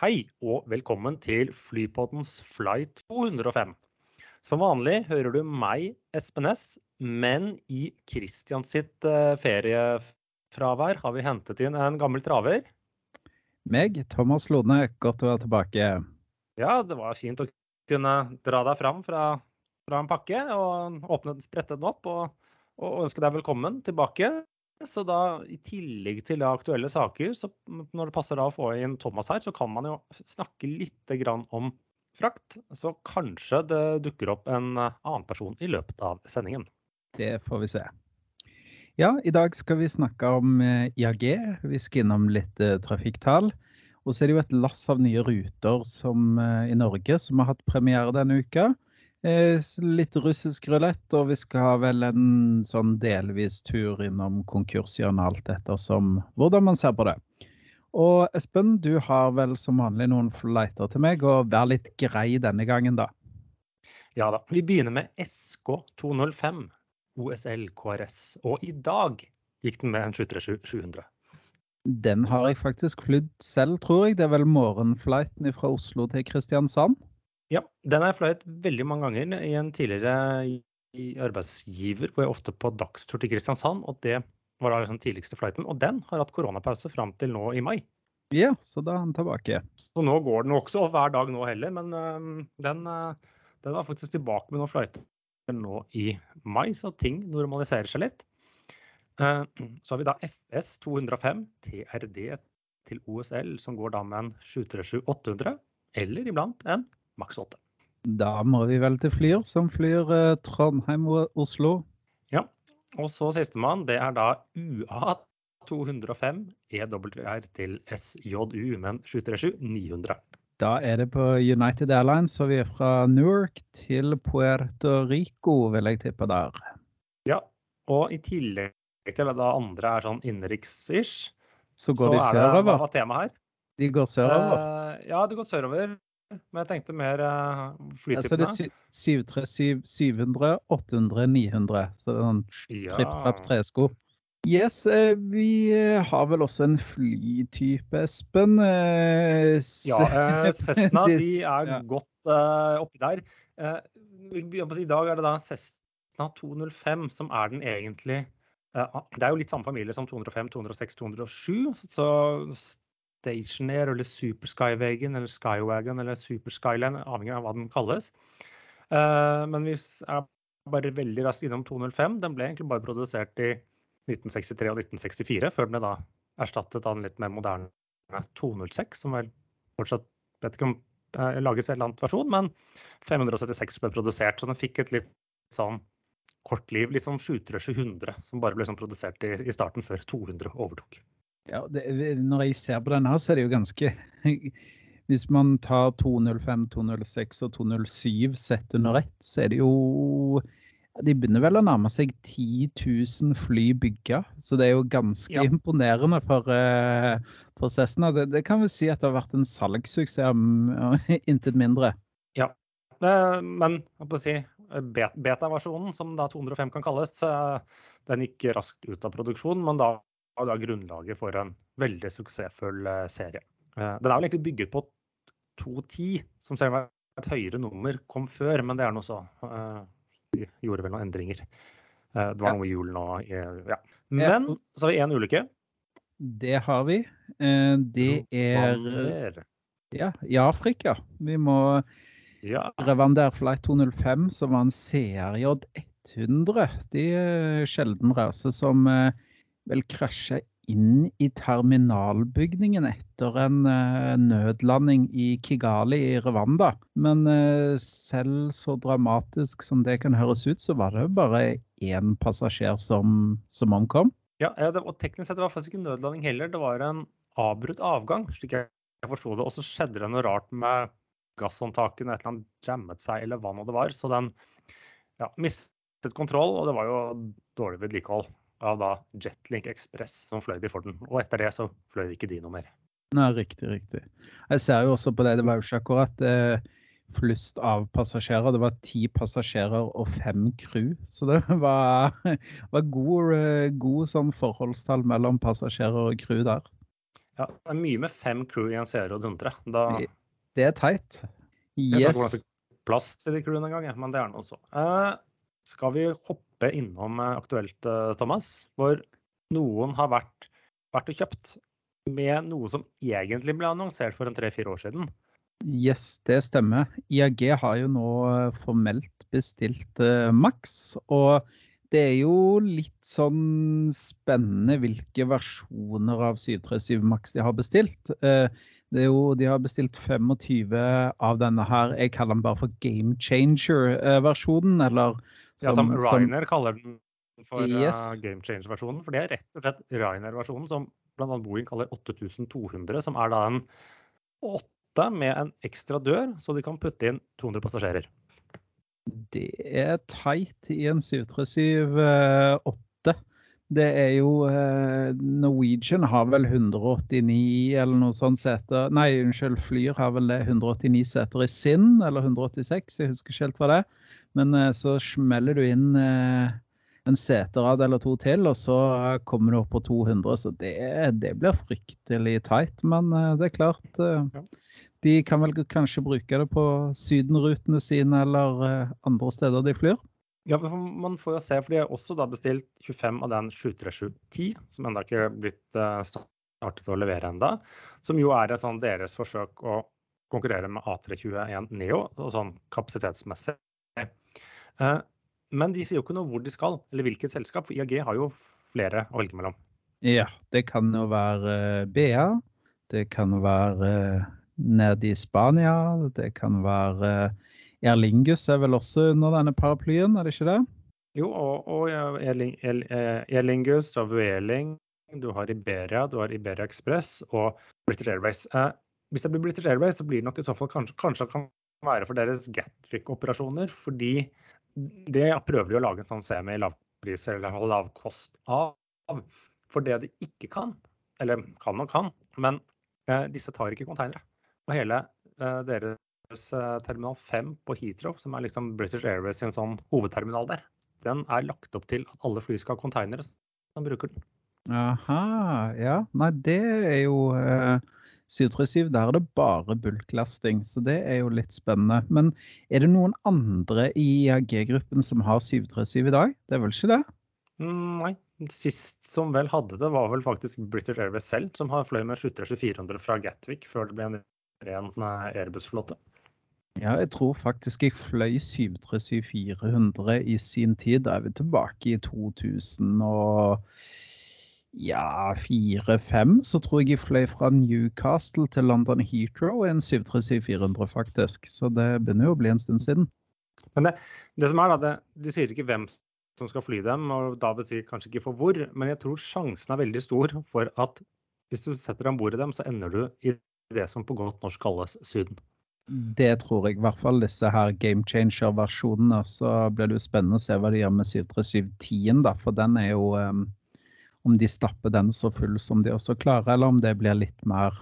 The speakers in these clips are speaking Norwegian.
Hei og velkommen til Flypoddens flight 205. Som vanlig hører du meg, Espen S, men i Christian sitt uh, feriefravær har vi hentet inn en gammel traver. Meg, Thomas Lone, godt å være tilbake. Ja, det var fint å kunne dra deg fram fra, fra en pakke og åpne, sprette den opp og, og ønske deg velkommen tilbake. Så da, i tillegg til aktuelle saker, så når det passer da å få inn Thomas her, så kan man jo snakke litt om frakt. Så kanskje det dukker opp en annen person i løpet av sendingen. Det får vi se. Ja, i dag skal vi snakke om eh, IAG. Vi skal innom litt eh, trafikktall. Og så er det jo et lass av nye ruter som, eh, i Norge som har hatt premiere denne uka. Eh, litt russisk rulett, og vi skal ha vel en sånn delvis tur innom konkurshjørnet alt ettersom hvordan man ser på det. Og Espen, du har vel som vanlig noen flighter til meg, og vær litt grei denne gangen, da. Ja da. Vi begynner med SK205 OSL KRS, og i dag gikk den med en 737-700. Den har jeg faktisk flydd selv, tror jeg. Det er vel morgenflighten fra Oslo til Kristiansand. Ja, den har jeg fløyet veldig mange ganger i en tidligere arbeidsgiver, hvor jeg ofte på dagstur til Kristiansand. Og det var da liksom tidligste flighten. Og den har hatt koronapause fram til nå i mai. Ja, så da er den tilbake. Så nå går den også hver dag nå heller, men uh, den, uh, den, var faktisk tilbake med noen flighter nå i mai, så ting normaliserer seg litt. Uh, så har vi da FS 205 TRD til OSL, som går da med en 737-800, eller iblant en maks 8. Da må vi vel til Flyr, som flyr eh, Trondheim og Oslo. Ja. Og så sistemann, det er da UA 205 EWR til SJU men 737-900. Da er det på United Airlines, så vi er fra Newark til Puerto Rico, vil jeg tippe der. Ja, og i tillegg til at det andre er sånn innenriks-ish, så går så de sørover. Hva var temaet her? De går sørover? Uh, ja, de går sørover. Men jeg tenkte mer uh, flytypene. så det er 737, 700, 800, 900. Så det er sånn tripp-trapp-tresko. Yes, eh, vi eh, har vel også en flytype, Espen. Ja, Cessna de er ja. godt uh, oppi der. I dag er det da Cessna 205 som er den egentlig Det er jo litt samme familie som 205, 206, 207. Så Stationer eller Super Skywagon eller Skywagon eller Super Skyline, avhengig av hva den kalles. Uh, men vi er bare veldig raskt innom 205. Den ble egentlig bare produsert i 1963 og 1964, før den ble da erstattet av en litt mer moderne 206, som vel fortsatt vet ikke om uh, lages en eller annen versjon, men 576 ble produsert. Så den fikk et litt sånn kort liv, litt sånn 700, som bare ble sånn produsert i starten, før 200 overtok. Ja, det, når jeg ser på denne, så er det jo ganske Hvis man tar 205, 206 og 207 sett under ett, så er det jo De begynner vel å nærme seg 10 000 fly bygga. Så det er jo ganske ja. imponerende for uh, prosessen. Det, det, kan vi si at det har vært en salgssuksess, intet mindre. Ja, men jeg å si, beta-versjonen, som da 205 kan kalles, den gikk raskt ut av produksjon. Men da da grunnlaget for en veldig suksessfull eh, serie. Eh, den er vel egentlig bygget på 210, som selv om et høyere nummer kom før, men det er noe så. Eh, vi gjorde vel noen endringer. Det var noe i julen og ja. Men så har vi én ulykke. Det har vi. Det er ja, i Afrika. Vi må ja. Revander Flight 205, som var en CRJ 100. De sjelden rase som vel krasja inn i terminalbygningen etter en uh, nødlanding i Kigali i Rwanda. Men uh, selv så dramatisk som det kan høres ut, så var det bare én passasjer som, som omkom. Ja, det, og teknisk sett det var faktisk ikke nødlanding heller. Det var en avbrutt avgang, slik jeg forsto det. Og så skjedde det noe rart med gasshåndtakene, et eller annet jammet seg, eller hva nå det var. Så den ja, mistet kontroll, og det var jo dårlig vedlikehold av da Jetlink Express som fløy de for den. Og etter det så fløy ikke de noe mer. Nei, riktig, riktig. Jeg ser jo også på det, det var jo ikke akkurat eh, flust av passasjerer. Det var ti passasjerer og fem crew. Så det var, var god, eh, god sånn forholdstall mellom passasjerer og crew der. Ja, det er mye med fem crew i en og dundre. Da... Det er teit. Yes. Jeg sa ikke plass til de crewene engang, men det er noe så. Eh, skal vi hoppe innom uh, aktuelt, uh, Thomas? Hvor noen har vært, vært og kjøpt med noe som egentlig ble annonsert for en tre-fire år siden. Yes, det stemmer. IAG har jo nå formelt bestilt Max. Og det er jo litt sånn spennende hvilke versjoner av 737 Max de har bestilt. Eh, er jo, de har bestilt 25 av denne her, jeg kaller den bare for Game Changer-versjonen. eller som, ja, som Ryanair kaller den for eh, yes. uh, Game Change-versjonen. For det er rett og slett Ryanair-versjonen som bl.a. Boeing kaller 8200, som er da en åtte med en ekstra dør, så de kan putte inn 200 passasjerer. Det er teit i en 737-8. Eh, det er jo eh, Norwegian har vel 189 eller noe sånt seter Nei, unnskyld, Flyr har vel det 189 seter i sin, eller 186, jeg husker ikke helt hva det er. Men eh, så smeller du inn en seterad eller to til, og så kommer du opp på 200. Så det, det blir fryktelig tight. Men det er klart de kan vel kanskje bruke det på sydenrutene sine eller eh, andre steder de flyr? Ja, man får jo se, for de har også bestilt 25 av den 73710, som ennå ikke er blitt eh, startet å levere enda, Som jo er sånn deres forsøk å konkurrere med A321 Neo, sånn kapasitetsmessig. Eh, men de sier jo ikke noe hvor de skal, eller hvilket selskap. For IAG har jo flere å velge mellom. Ja, det kan jo være BA. Det kan være nede i Spania. Det kan være Erlingus er vel også under denne paraplyen, er det ikke det? Jo, og, og Erlingus, Lingus og Vueling. Du har Iberia, du har Iberia Express og British Airways. Eh, hvis det blir British Airways, så blir det nok i så fall kanskje, kanskje det kan være for deres Gatwick-operasjoner. Fordi det prøver de å lage en sånn semi-lavpris eller lavkost av. For det de ikke kan, eller kan og kan, men eh, disse tar ikke konteinere. Og hele eh, deres eh, terminal 5 på Heathrow, som er liksom British Airways sin sånn hovedterminal der, den er lagt opp til at alle fly skal ha konteinere som bruker den. Aha, ja. Nei, det er jo uh, 737, der er det bare bulklasting, så det er jo litt spennende. Men er det noen andre i IAG-gruppen som har 737 i dag? Det er vel ikke det? Nei. Sist som vel hadde det, var vel faktisk British Airways selv, som har fløy med 737-400 fra Gatwick før det ble en ren Airbus-flåte? Ja, jeg tror faktisk jeg fløy 737-400 i sin tid. Da er vi tilbake i 2000 og ja, 4-5. Så tror jeg jeg fløy fra Newcastle til London Heathrow en 737-400, faktisk. Så det begynner jo å bli en stund siden. Men det, det som er da, det, De sier ikke hvem som skal fly dem, og da betyr kanskje ikke for hvor. Men jeg tror sjansen er veldig stor for at hvis du setter om bord i dem, så ender du i det som på godt norsk kalles Syden. Det tror jeg. I hvert fall disse her game changer-versjonene. Så blir det jo spennende å se hva de gjør med 737-10, da. For den er jo um, Om de stapper den så full som de også klarer, eller om det blir litt mer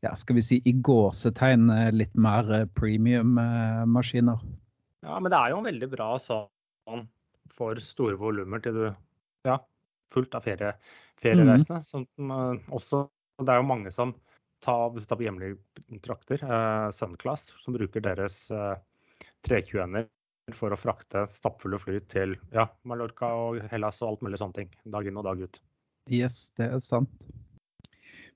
ja, skal vi si i gåsetegn litt mer eh, premium-maskiner. Ja, men det er jo en veldig bra sånn for store volumer til du Ja, fullt av ferie, feriereisende. Mm. Som også Det er jo mange som tar hvis det tar på hjemlige trakter, eh, Sunclass, som bruker deres eh, 321-er for å frakte stappfulle fly til ja, Mallorca og Hellas og alt mulig sånne ting. Dag inn og dag ut. Yes, det er sant.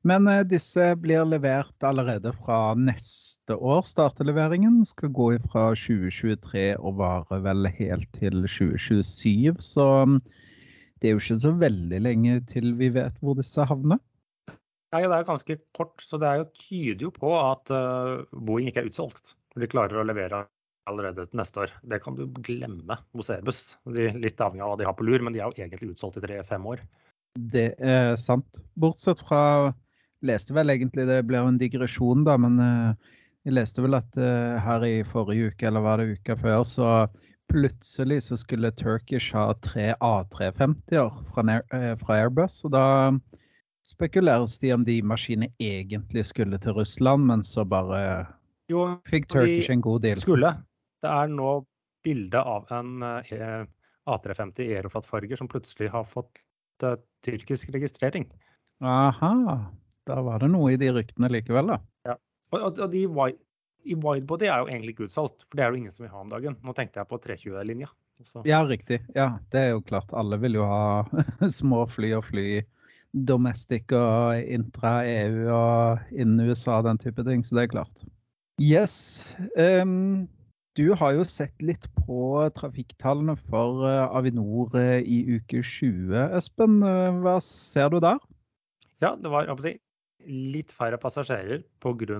Men eh, disse blir levert allerede fra neste år. Starteleveringen skal gå fra 2023 og vare vel helt til 2027. Så um, det er jo ikke så veldig lenge til vi vet hvor disse havner. Nei, det er ganske kort, så det jo, tyder jo på at uh, Boeing ikke er utsolgt. De klarer å levere allerede til neste år. Det kan du glemme hos Airbus. De litt avhengig av hva de har på lur, men de er jo egentlig utsolgt i tre-fem år. Det er sant. Bortsett fra Leste vel egentlig, det ble jo en digresjon, da, men uh, jeg leste vel at uh, her i forrige uke, eller var det uka før, så plutselig så skulle Turkish ha tre A350-er fra, fra Airbus. og da spekuleres de om de maskinene egentlig skulle til Russland, men så bare jo, fikk Turkish en god deal. Skulle. Det er nå bilde av en eh, A350 Aeroflat-farger som plutselig har fått uh, tyrkisk registrering. Aha. Da var det noe i de ryktene likevel, da. Ja. Og, og de wide, i widebody er jo egentlig utsolgt, for det er jo ingen som vil ha om dagen. Nå tenkte jeg på 320-linja. Ja, riktig. Ja, det er jo klart. Alle vil jo ha små fly og fly domestic og intra-EU og innen USA og den type ting, så det er klart. Yes. Um, du har jo sett litt på trafikktallene for uh, Avinor uh, i uke 20, Espen. Uh, hva ser du der? Ja, det var si, litt færre passasjerer pga.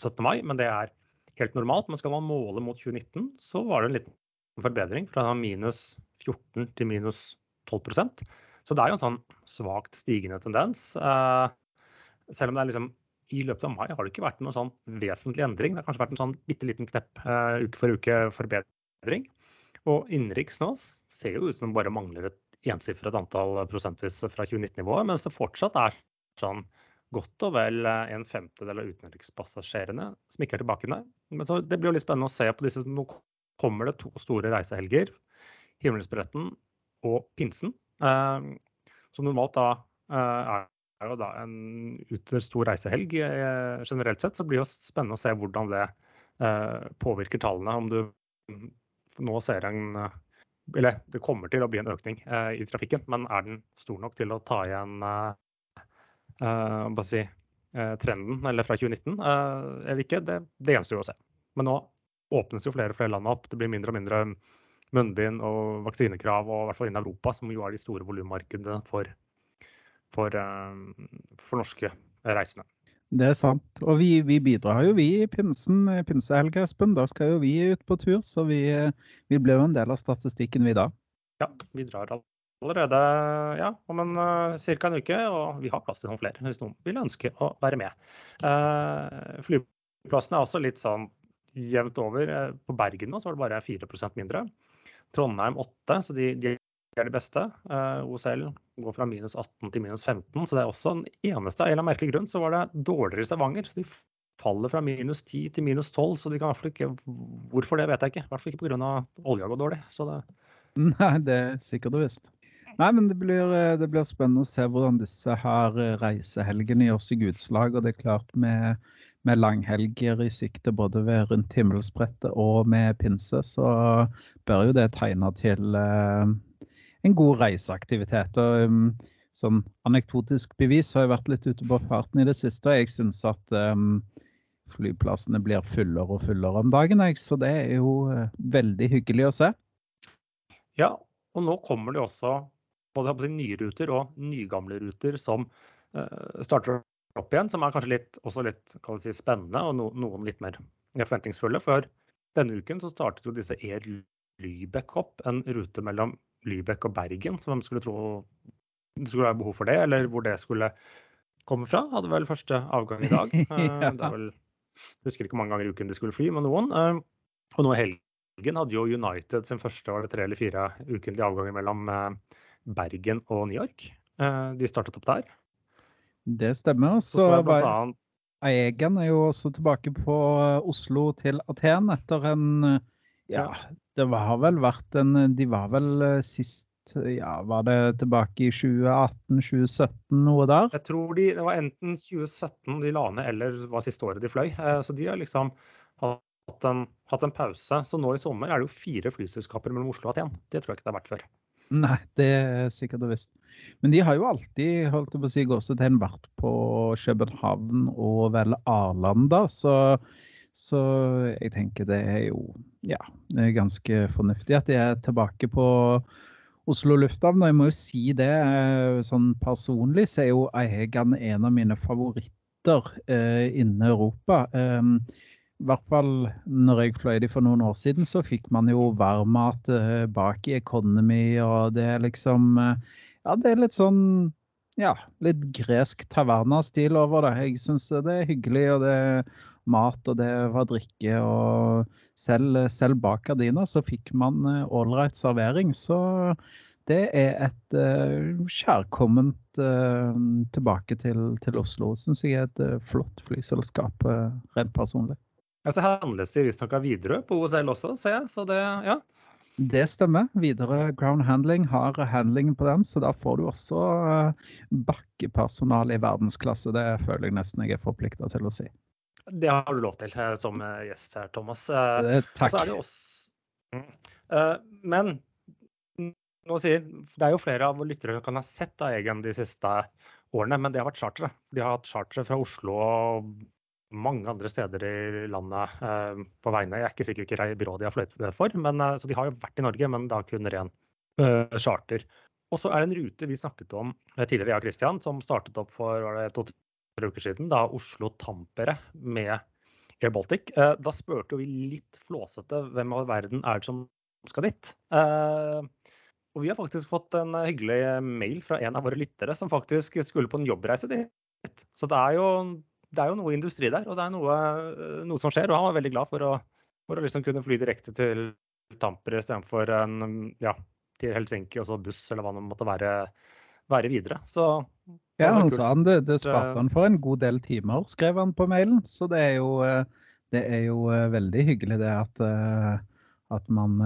17. mai, men det er helt normalt. Men skal man måle mot 2019, så var det en liten forbedring fra minus 14 til minus 12% Så det er jo en sånn svakt stigende tendens. Eh, selv om det er liksom i løpet av mai har det ikke vært noen sånn vesentlig endring. Det har kanskje vært en sånn bitte liten knepp uh, uke for uke forbedring. Og innenriks nå ser jo ut som det bare mangler et ensifret antall prosentvis fra 2019-nivået, mens det fortsatt er sånn godt og vel en femtedel av utenrikspassasjerene som ikke er tilbake. Men så det blir jo litt spennende å se på disse. Nå kommer det to store reisehelger. Himmelsbretten og pinsen. Eh, som normalt da eh, er jo da en utover stor reisehelg eh, generelt sett. Så blir det jo spennende å se hvordan det eh, påvirker tallene. Om du nå ser en Eller det kommer til å bli en økning eh, i trafikken, men er den stor nok til å ta igjen si, trenden eller fra 2019 eller ikke? Det, det gjenstår jo å se. Men nå åpnes jo flere og flere land opp. Det blir mindre og mindre munnbind og vaksinekrav, og i hvert fall innen Europa, som jo er de store volummarkedene for, for, eh, for, norske reisende. Det er sant. Og vi, vi bidrar jo, vi i pinsen, pinsehelga, Espen. Da skal jo vi ut på tur, så vi, vi blir jo en del av statistikken, vi da. Ja, vi drar allerede ja, om en uh, ca. en uke, og vi har plass til noen flere hvis noen vil ønske å være med. Uh, flyplassen er også litt sånn jevnt over. Eh, på Bergen nå så var det bare 4% mindre. Trondheim 8, så de, de er de beste. Eh, OCL går fra minus 18 til minus 15, så det er også den eneste. Av en merkelig grunn så var det dårligere i Stavanger. så de faller fra minus 10 til minus 12, så de kan i hvert fall ikke Hvorfor det, vet jeg ikke. I hvert fall ikke pga. olja går dårlig. Så det Nei, det er sikkert og visst. Nei, men det blir, eh, det blir, spennende å se hvordan disse her reisehelgene gjør seg utslag. Og det er klart med med langhelger i sikte både ved rundt himmelsbrettet og med pinse, så bør jo det tegne til eh, en god reiseaktivitet. Og um, sånn anekdotisk bevis har jeg vært litt ute på farten i det siste, og jeg syns at um, flyplassene blir fullere og fullere om dagen. Jeg, så det er jo uh, veldig hyggelig å se. Ja, og nå kommer det også både nye ruter og nygamle ruter som uh, starter opp igjen, som er kanskje litt, også litt si, spennende og no, noen litt mer forventningsfulle. For denne uken så startet jo disse Air Lübeck opp, en rute mellom Lybekk og Bergen. Så hvem skulle tro det skulle være behov for det, eller hvor det skulle komme fra. Hadde vel første avgang i dag. ja. det vel, jeg husker ikke hvor mange ganger i uken de skulle fly med noen. Eh, og nå i helgen hadde jo United sin første var det tre eller fire ukentlige avganger mellom eh, Bergen og New York. Eh, de startet opp der. Det stemmer. Så, så var annet... Er jo også tilbake på eh, Oslo til Aten etter en eh, Ja, det har vel vært en De var vel eh, sist ja, Var det tilbake i 2018-2017, noe der? Jeg tror de, det var enten 2017 de la ned, eller var siste året de fløy. Så de har liksom hatt en, hatt en pause. Så nå i sommer er det jo fire flyselskaper mellom Oslo og Aten. Det tror jeg ikke det har vært før. Nei, det er sikkert og visst. Men de har jo alltid holdt på å si, gåsetegn vært på København og vel Arlanda, så, så jeg tenker det er jo ja, ganske fornuftig at de er tilbake på Oslo lufthavn. Og jeg må jo si det, eh, sånn personlig så er jo Aegan en av mine favoritter eh, innen Europa. Um, i hvert fall når jeg fløy de for noen år siden, så fikk man jo varmmat uh, bak i Economy, og det er liksom uh, Ja, det er litt sånn Ja, litt gresk taverna-stil over det. Jeg syns det er hyggelig, og det mat, og det var drikke, og selv, selv bak gardina så fikk man ålreit uh, servering. Så det er et uh, kjærkomment tilbake til, til Oslo. Syns jeg er et flott flyselskap, rent personlig. Ja, så handles det visstnok av Widerøe på OSL også, ser jeg. Så det, ja. Det stemmer. Videre ground handling har handlingen på den, så da får du også bakkepersonale i verdensklasse. Det føler jeg nesten jeg er forplikta til å si. Det har du lov til som gjest her, Thomas. Takk. Er det. Mm. Men sier, det er jo flere av lyttere som kan ha sett Egen de siste årene, men det har vært chartere. De har hatt chartere fra Oslo og mange andre steder i landet eh, på vegne. Jeg er ikke sikker hvilket byrå de har fløyet for, men, eh, så de har jo vært i Norge, men da kun ren eh, charter. Og så er det en rute vi snakket om eh, tidligere, jeg og Christian, som startet opp for to-tre uker siden. Da Oslo-Tampere med Air Baltic. Eh, da spurte vi litt flåsete hvem av verden er det som skal dit. Eh, og vi har faktisk fått en hyggelig mail fra en av våre lyttere som faktisk skulle på en jobbreise dit. Så det er jo det er jo noe industri der, og det er noe, noe som skjer. Og han var veldig glad for å, for å liksom kunne fly direkte til Tampere istedenfor ja, til Helsinki og så buss, eller hva det måtte være, være videre. Så ja, han sa han det, det sparte han for en god del timer, skrev han på mailen. Så det er jo, det er jo veldig hyggelig det at, at man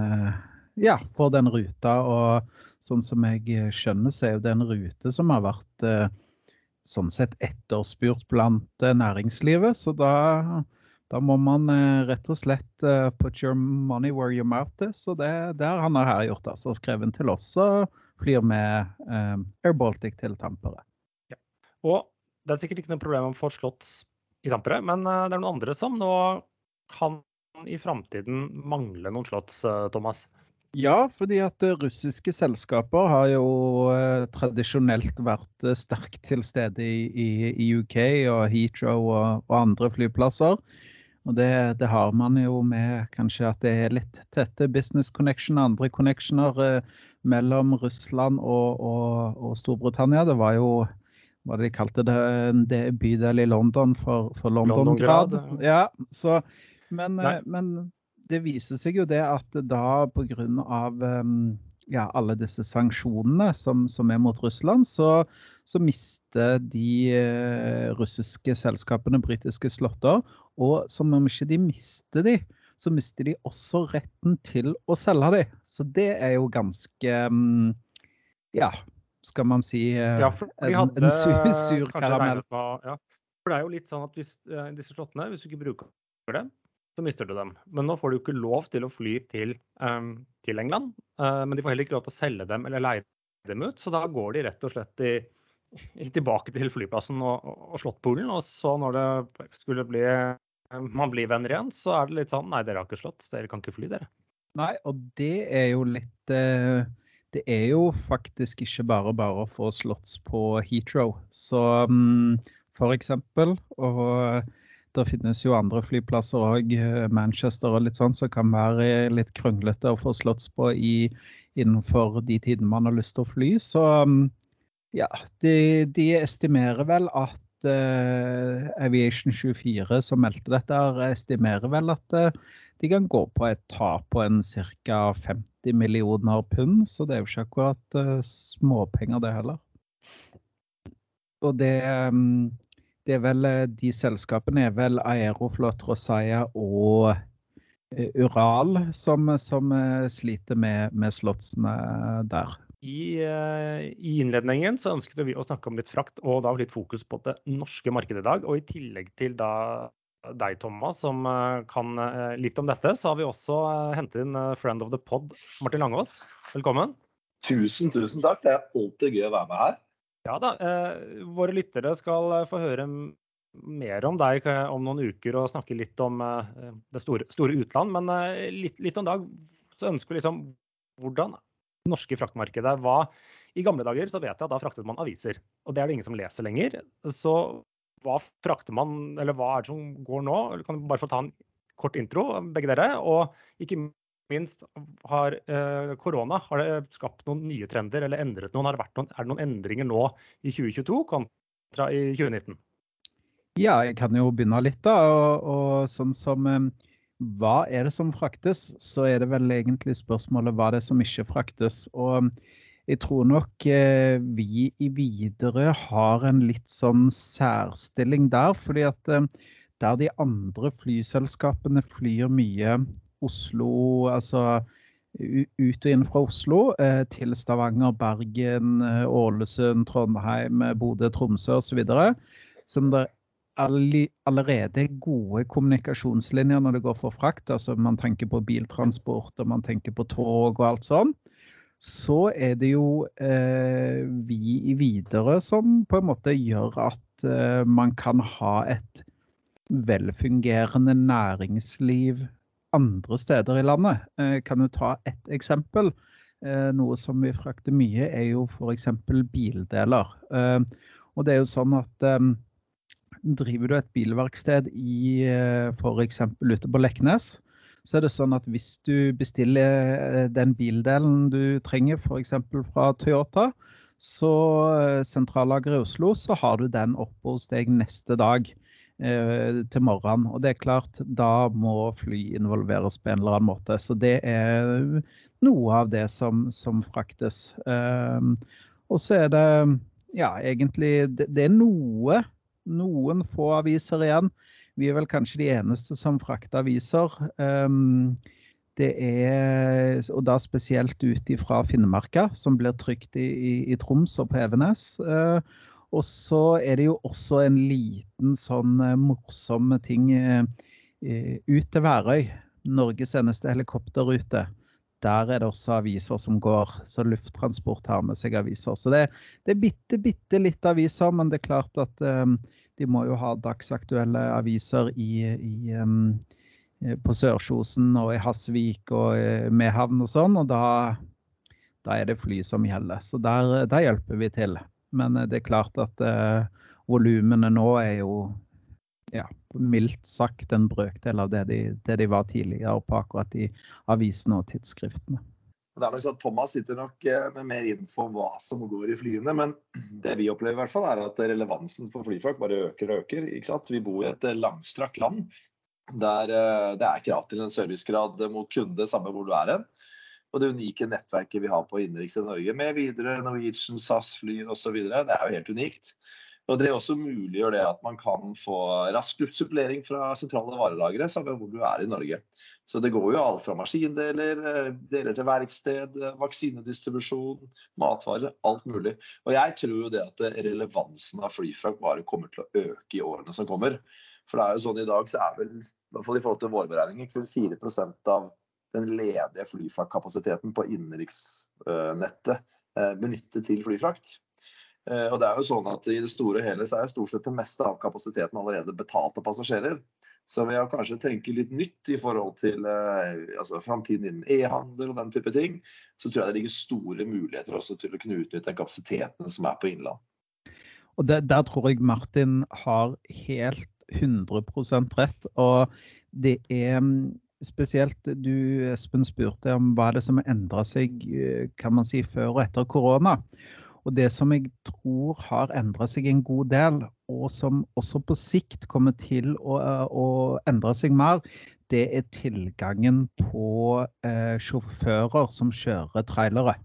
ja, får den ruta. Og sånn som jeg skjønner, så er jo det en rute som har vært sånn sett etterspurt blant eh, næringslivet. Så da, da, må man eh, rett og slett put your money where your mouth is. Og det, det har han her gjort. altså Skrevet til oss og flyr med Air Baltic til Tampere. Og det er sikkert ikke noe problem å få slått i Tampere, men uh, det er noen andre som nå kan i framtiden mangle noen slotts, uh, Thomas. Ja, fordi at eh, russiske selskaper har jo eh, tradisjonelt vært eh, sterkt til stede i, i UK og Heathrow og, og andre flyplasser. Og det, det, har man jo med kanskje at det er litt tette business connection, andre connectioner eh, mellom Russland og, og, og, Storbritannia. Det var jo hva de kalte det, en bydel i London for, for London-grad. London ja, så, men, men det viser seg jo det at da pga. Um, ja, alle disse sanksjonene som, som, er mot Russland, så, så mister de uh, russiske selskapene britiske slåtter. Og som om ikke de mister de, så mister de også retten til å selge de. Så det er jo ganske um, Ja, skal man si uh, hadde, en, en sur, sur karamell. Ja. For det er jo litt sånn at hvis uh, disse slottene, hvis du ikke bruker dem, så mister du dem. Men nå får du ikke lov til å fly til, um, til England. Uh, men de får heller ikke lov til å selge dem eller leie dem ut, så da går de rett og slett i, i, tilbake til flyplassen og, og Slåttpolen. Og så når det skulle bli man blir venner igjen, så er det litt sånn Nei, dere har ikke slått, dere kan ikke fly, dere. Nei, og det er jo litt uh, Det er jo faktisk ikke bare bare å få slått på Heathrow. Så um, for eksempel. Og det finnes jo andre flyplasser òg, Manchester og litt sånn, som kan være litt kronglete å få slått på i, innenfor de tidene man har lyst til å fly. Så um, ja, de, de estimerer vel at uh, Aviation 24, som meldte dette, estimerer vel at uh, de kan gå på et tap på en ca. 50 millioner pund. Så det er jo ikke akkurat uh, småpenger, det heller. Og det um, det er vel, eh, de selskapene er vel Aeroflot, Rosaya og uh, Ural som, som uh, sliter med, med slottsene der. I, I, innledningen så ønsket vi å snakke om litt frakt, og da litt fokus på det norske markedet i dag. Og i tillegg til da deg, Thomas, som kan litt om dette, så har vi også hentet inn friend of the pod, Martin Langås. Velkommen. Tusen, tusen takk. Det er alltid gøy å være med her. Ja da. Eh, våre lyttere skal eh, få høre mer om deg eh, om noen uker og snakke litt om eh, det store, store, utland. Men eh, litt, litt, om dag så ønsker vi liksom hvordan det norske fraktmarkedet var. I gamle dager så vet jeg at da fraktet man aviser, og det er det ingen som leser lenger. Så hva frakter man, eller hva er det som går nå? Kan du bare få ta en kort intro, begge dere? Og ikke minst, har eh, korona har det skapt noen nye trender eller endret noen? noen? Er det noen endringer nå i 2022 kontra i 2019? Ja, jeg kan jo begynne litt, da. Og, og sånn som eh, hva er det som fraktes? Så er det vel egentlig spørsmålet hva det er som ikke fraktes. Og jeg tror nok eh, vi i Widerøe har en litt sånn særstilling der. fordi at eh, der de andre flyselskapene flyr mye Oslo, altså ut og inn fra Oslo til Stavanger, Bergen, Ålesund, Trondheim, Bodø, Tromsø osv. Som det allerede gode kommunikasjonslinjer når det går for frakt. Altså man tenker på biltransport og man tenker på tog og alt sånn. Så er det jo eh, vi i Videre som på en måte gjør at eh, man kan ha et velfungerende næringsliv andre steder i landet. Eh, kan du ta ett eksempel? Eh, noe som vi frakter mye, er jo f.eks. bildeler. Eh, og det er jo sånn at eh, driver du et bilverksted i eh, f.eks. ute på Leknes, så er det sånn at hvis du bestiller eh, den bildelen du trenger f.eks. fra Toyota, så eh, sentrallageret i Oslo, så har du den oppe hos deg neste dag eh, til morgenen. Og det er klart, da må fly involveres på en eller annen måte. Så det er noe av det som, som fraktes. Eh, og så er det ja, egentlig det er noe noen få aviser igjen. Vi er vel kanskje de eneste som frakter aviser. Ehm, det er, og da spesielt ut fra Finnmarka, som blir trykt i, i, i Troms og på Evenes. Eh, og så er det jo også en liten sånn eh, morsom ting eh, ut til Værøy. Norges eneste helikopterrute. Der er det også aviser som går, så Lufttransport har med seg aviser. Så det, det er bitte, bitte litt aviser, men det er klart at um, de må jo ha dagsaktuelle aviser i, i, um, på Sørkjosen og i Hasvik og uh, Mehamn og sånn, og da, da, er det fly som gjelder. Så der, der hjelper vi til. Men uh, det er klart at uh, volumene nå er jo ja, mildt sagt en brøkdel av det de, det de, var tidligere på akkurat de avisene og tidsskriftene. Det er nok sånn Thomas sitter nok eh, med mer info om hva som går i flyene, men det vi opplever i hvert fall er at relevansen for flyfolk bare øker og øker. Ikke sant? Vi bor i et langstrakt land der eh, det er krav til en servicegrad mot kunde, samme hvor du er hen. Og det unike nettverket vi har på innenriks i Norge med videre Norwegian, SAS-fly osv. Det er jo helt unikt. Og Det også muliggjør det at man kan få rask luftsupplering fra sentrale varelagre, samme hvor du er i Norge. Så det går jo alt fra maskindeler, eh, deler til verksted, eh, vaksinedistribusjon, matvarer, alt mulig. Og jeg tror jo det at relevansen av flyfrakt bare kommer til å øke i årene som kommer. For det er jo sånn i dag så er vel, i hvert fall i forhold til våre beregninger, kun 4 av den ledige flyfraktkapasiteten på innenriksnettet eh, benyttet til flyfrakt. Eh, og det er jo sånn at I det store og hele så er stort sett det meste av kapasiteten allerede betalt av passasjerer. Så ved å kanskje tenke litt nytt i forhold til eh, altså framtiden innen e-handel og den type ting, så tror jeg det ligger store muligheter også til å kunne utnytte den kapasiteten som er på innland. Og det, Der tror jeg Martin har helt 100% rett. Og det er mm, spesielt du Espen spurte om hva det som har endra seg eh, kan man si, før og etter korona. Og det som jeg tror har endra seg en god del, og som også på sikt kommer til å, å endre seg mer, det er tilgangen på eh, sjåfører som kjører trailere.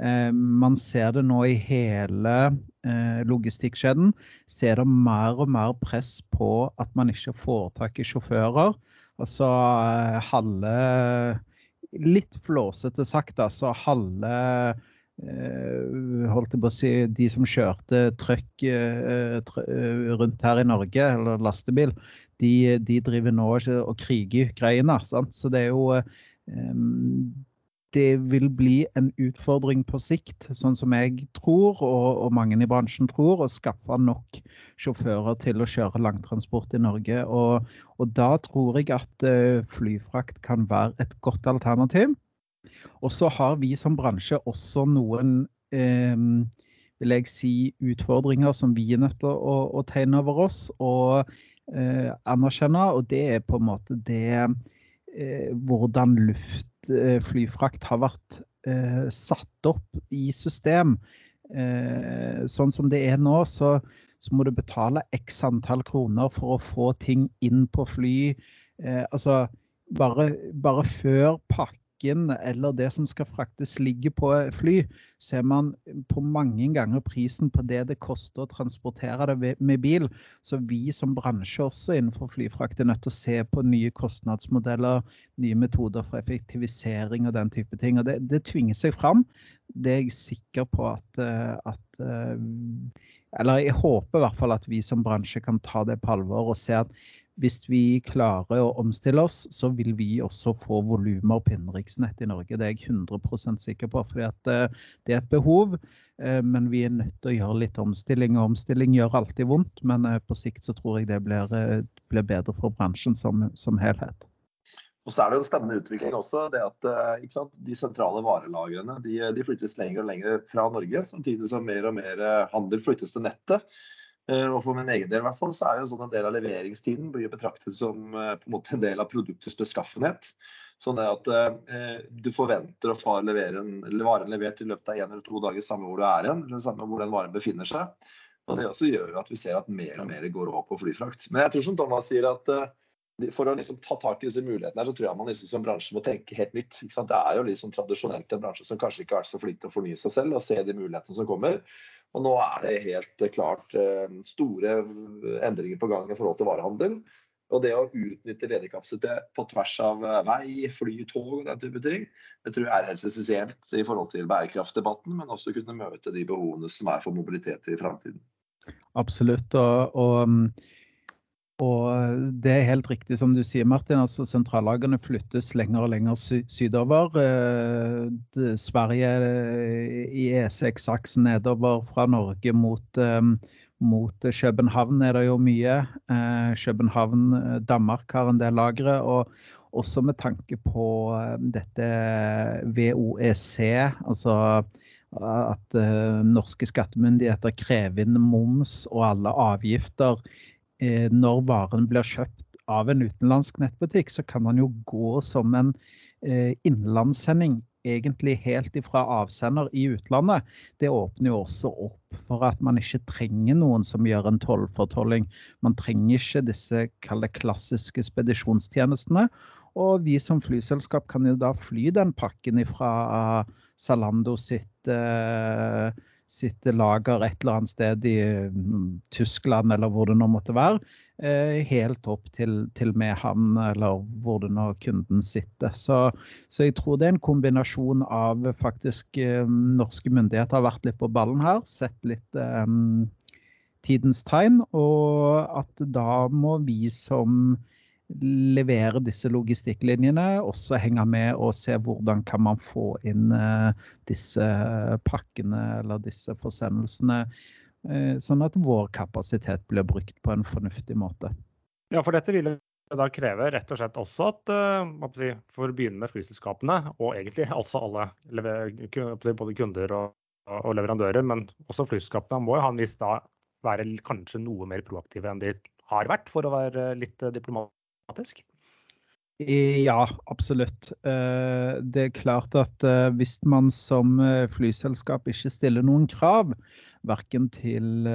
Eh, man ser det nå i hele eh, logistikkjeden. Ser det mer og mer press på at man ikke får tak i sjåfører. Altså eh, halve Litt flåsete sagt, altså halve Eh, holdt jeg på å si, de som kjørte trøkk eh, eh, rundt her i Norge, eller lastebil, de, de driver nå og kriger i Ukraina. Sant? Så det er jo Det vil bli en utfordring på sikt, sånn som jeg tror, og, og mange i bransjen tror, å skaffe nok sjåfører til å kjøre langtransport i Norge. Og, og da tror jeg at flyfrakt kan være et godt alternativ. Og så har vi som bransje også noen eh, vil jeg si, utfordringer som vi er nødt til å, å tegne over oss og eh, anerkjenne. Og det er på en måte det eh, hvordan luftflyfrakt har vært eh, satt opp i system. Eh, sånn som det er nå, så, så, må du betale x antall kroner for å få ting inn på fly. Eh, altså bare, bare før pakke pakken eller det som skal fraktes ligger på fly, ser man på mange ganger prisen på det det koster å transportere det med bil. Så vi som bransje også innenfor flyfrakt er nødt til å se på nye kostnadsmodeller, nye metoder for effektivisering og den type ting. Og det, det tvinger seg fram. Det er jeg sikker på at, eh, at eh, Eller jeg håper i hvert fall at vi som bransje kan ta det på alvor og se at hvis vi klarer å omstille oss, så vil vi også få volumer på innenriksnett i Norge. Det er jeg 100% sikker på. fordi eh, det er et behov, eh, men vi er nødt til å gjøre litt omstilling. og Omstilling gjør alltid vondt, men eh, på sikt så tror jeg det blir, blir bedre for bransjen som, som, helhet. Og så er det en spennende utvikling også. det at sant, De sentrale varelagrene de, de flyttes lenger og lenger fra Norge, samtidig som mer og mer handel flyttes til nettet. Eh, og for min egen del hvert fall, så er jo sånn en del av leveringstiden blir betraktet som eh, på en måte en del av produktets beskaffenhet. Sånn at eh, du forventer å få leveren, varen levert i løpet av én eller to dager, samme hvor du er hen, eller samme hvor den varen befinner seg. Og Det også gjør at vi ser at mer og mer går over på flyfrakt. Men jeg tror som Thomas sier at eh, for å liksom ta tak i disse mulighetene her, så tror jeg man liksom som bransje må tenke helt nytt. Det er jo liksom tradisjonelt en bransje som kanskje ikke har vært så flink til å fornye seg selv og se de mulighetene som kommer. Og nå er det helt klart eh, store endringer på gang i forhold til varehandel. Og det å utnytte ledig kapasitet på tvers av eh, vei, fly, tog og den type ting, det tror jeg er helt essensielt i forhold til bærekraftdebatten, men også kunne møte de behovene som er for mobilitet i framtiden. Absolutt. og, og og det er helt riktig som du sier, Martin. altså Sentrallagene flyttes lenger og lenger sy sydover. Eh, Sverige eh, i E6-aksen nedover fra Norge mot, eh, mot, København er det jo mye. Eh, København, eh, Danmark har en del lagre. Og også med tanke på eh, dette VOEC, altså at norske skattemyndigheter krever inn moms og alle avgifter Eh, når varen blir kjøpt av en utenlandsk nettbutikk, så kan den jo gå som en eh, innenlandssending egentlig helt ifra avsender i utlandet. Det åpner jo også opp for at man ikke trenger noen som gjør en tollfortolling. Man trenger ikke disse klassiske spedisjonstjenestene. Og vi som flyselskap kan jo da fly den pakken ifra Zalando sitt eh, sitt lager et eller annet sted i mm, Tyskland eller hvor det nå måtte være, eh, helt opp til, til Mehamn eller hvor det nå kunden sitter. Så, så, jeg tror det er en kombinasjon av faktisk eh, norske myndigheter har vært litt på ballen her, sett litt um, tidens tegn, og at da må vi som levere disse logistikklinjene, også henge med og se hvordan kan man få inn eh, disse pakkene eller disse forsendelsene, eh, sånn at vår kapasitet blir brukt på en fornuftig måte. Ja, for dette vil da kreve rett og slett også at eh, for å begynne med flyselskapene, og egentlig altså alle, både kunder og, og leverandører, men også flyselskapene må jo ha en viss da være kanskje noe mer proaktive enn de har vært, for å være litt diplomatisk problematisk? Ja, absolutt. Eh, det er klart at eh, hvis man som eh, flyselskap ikke stiller noen krav, verken til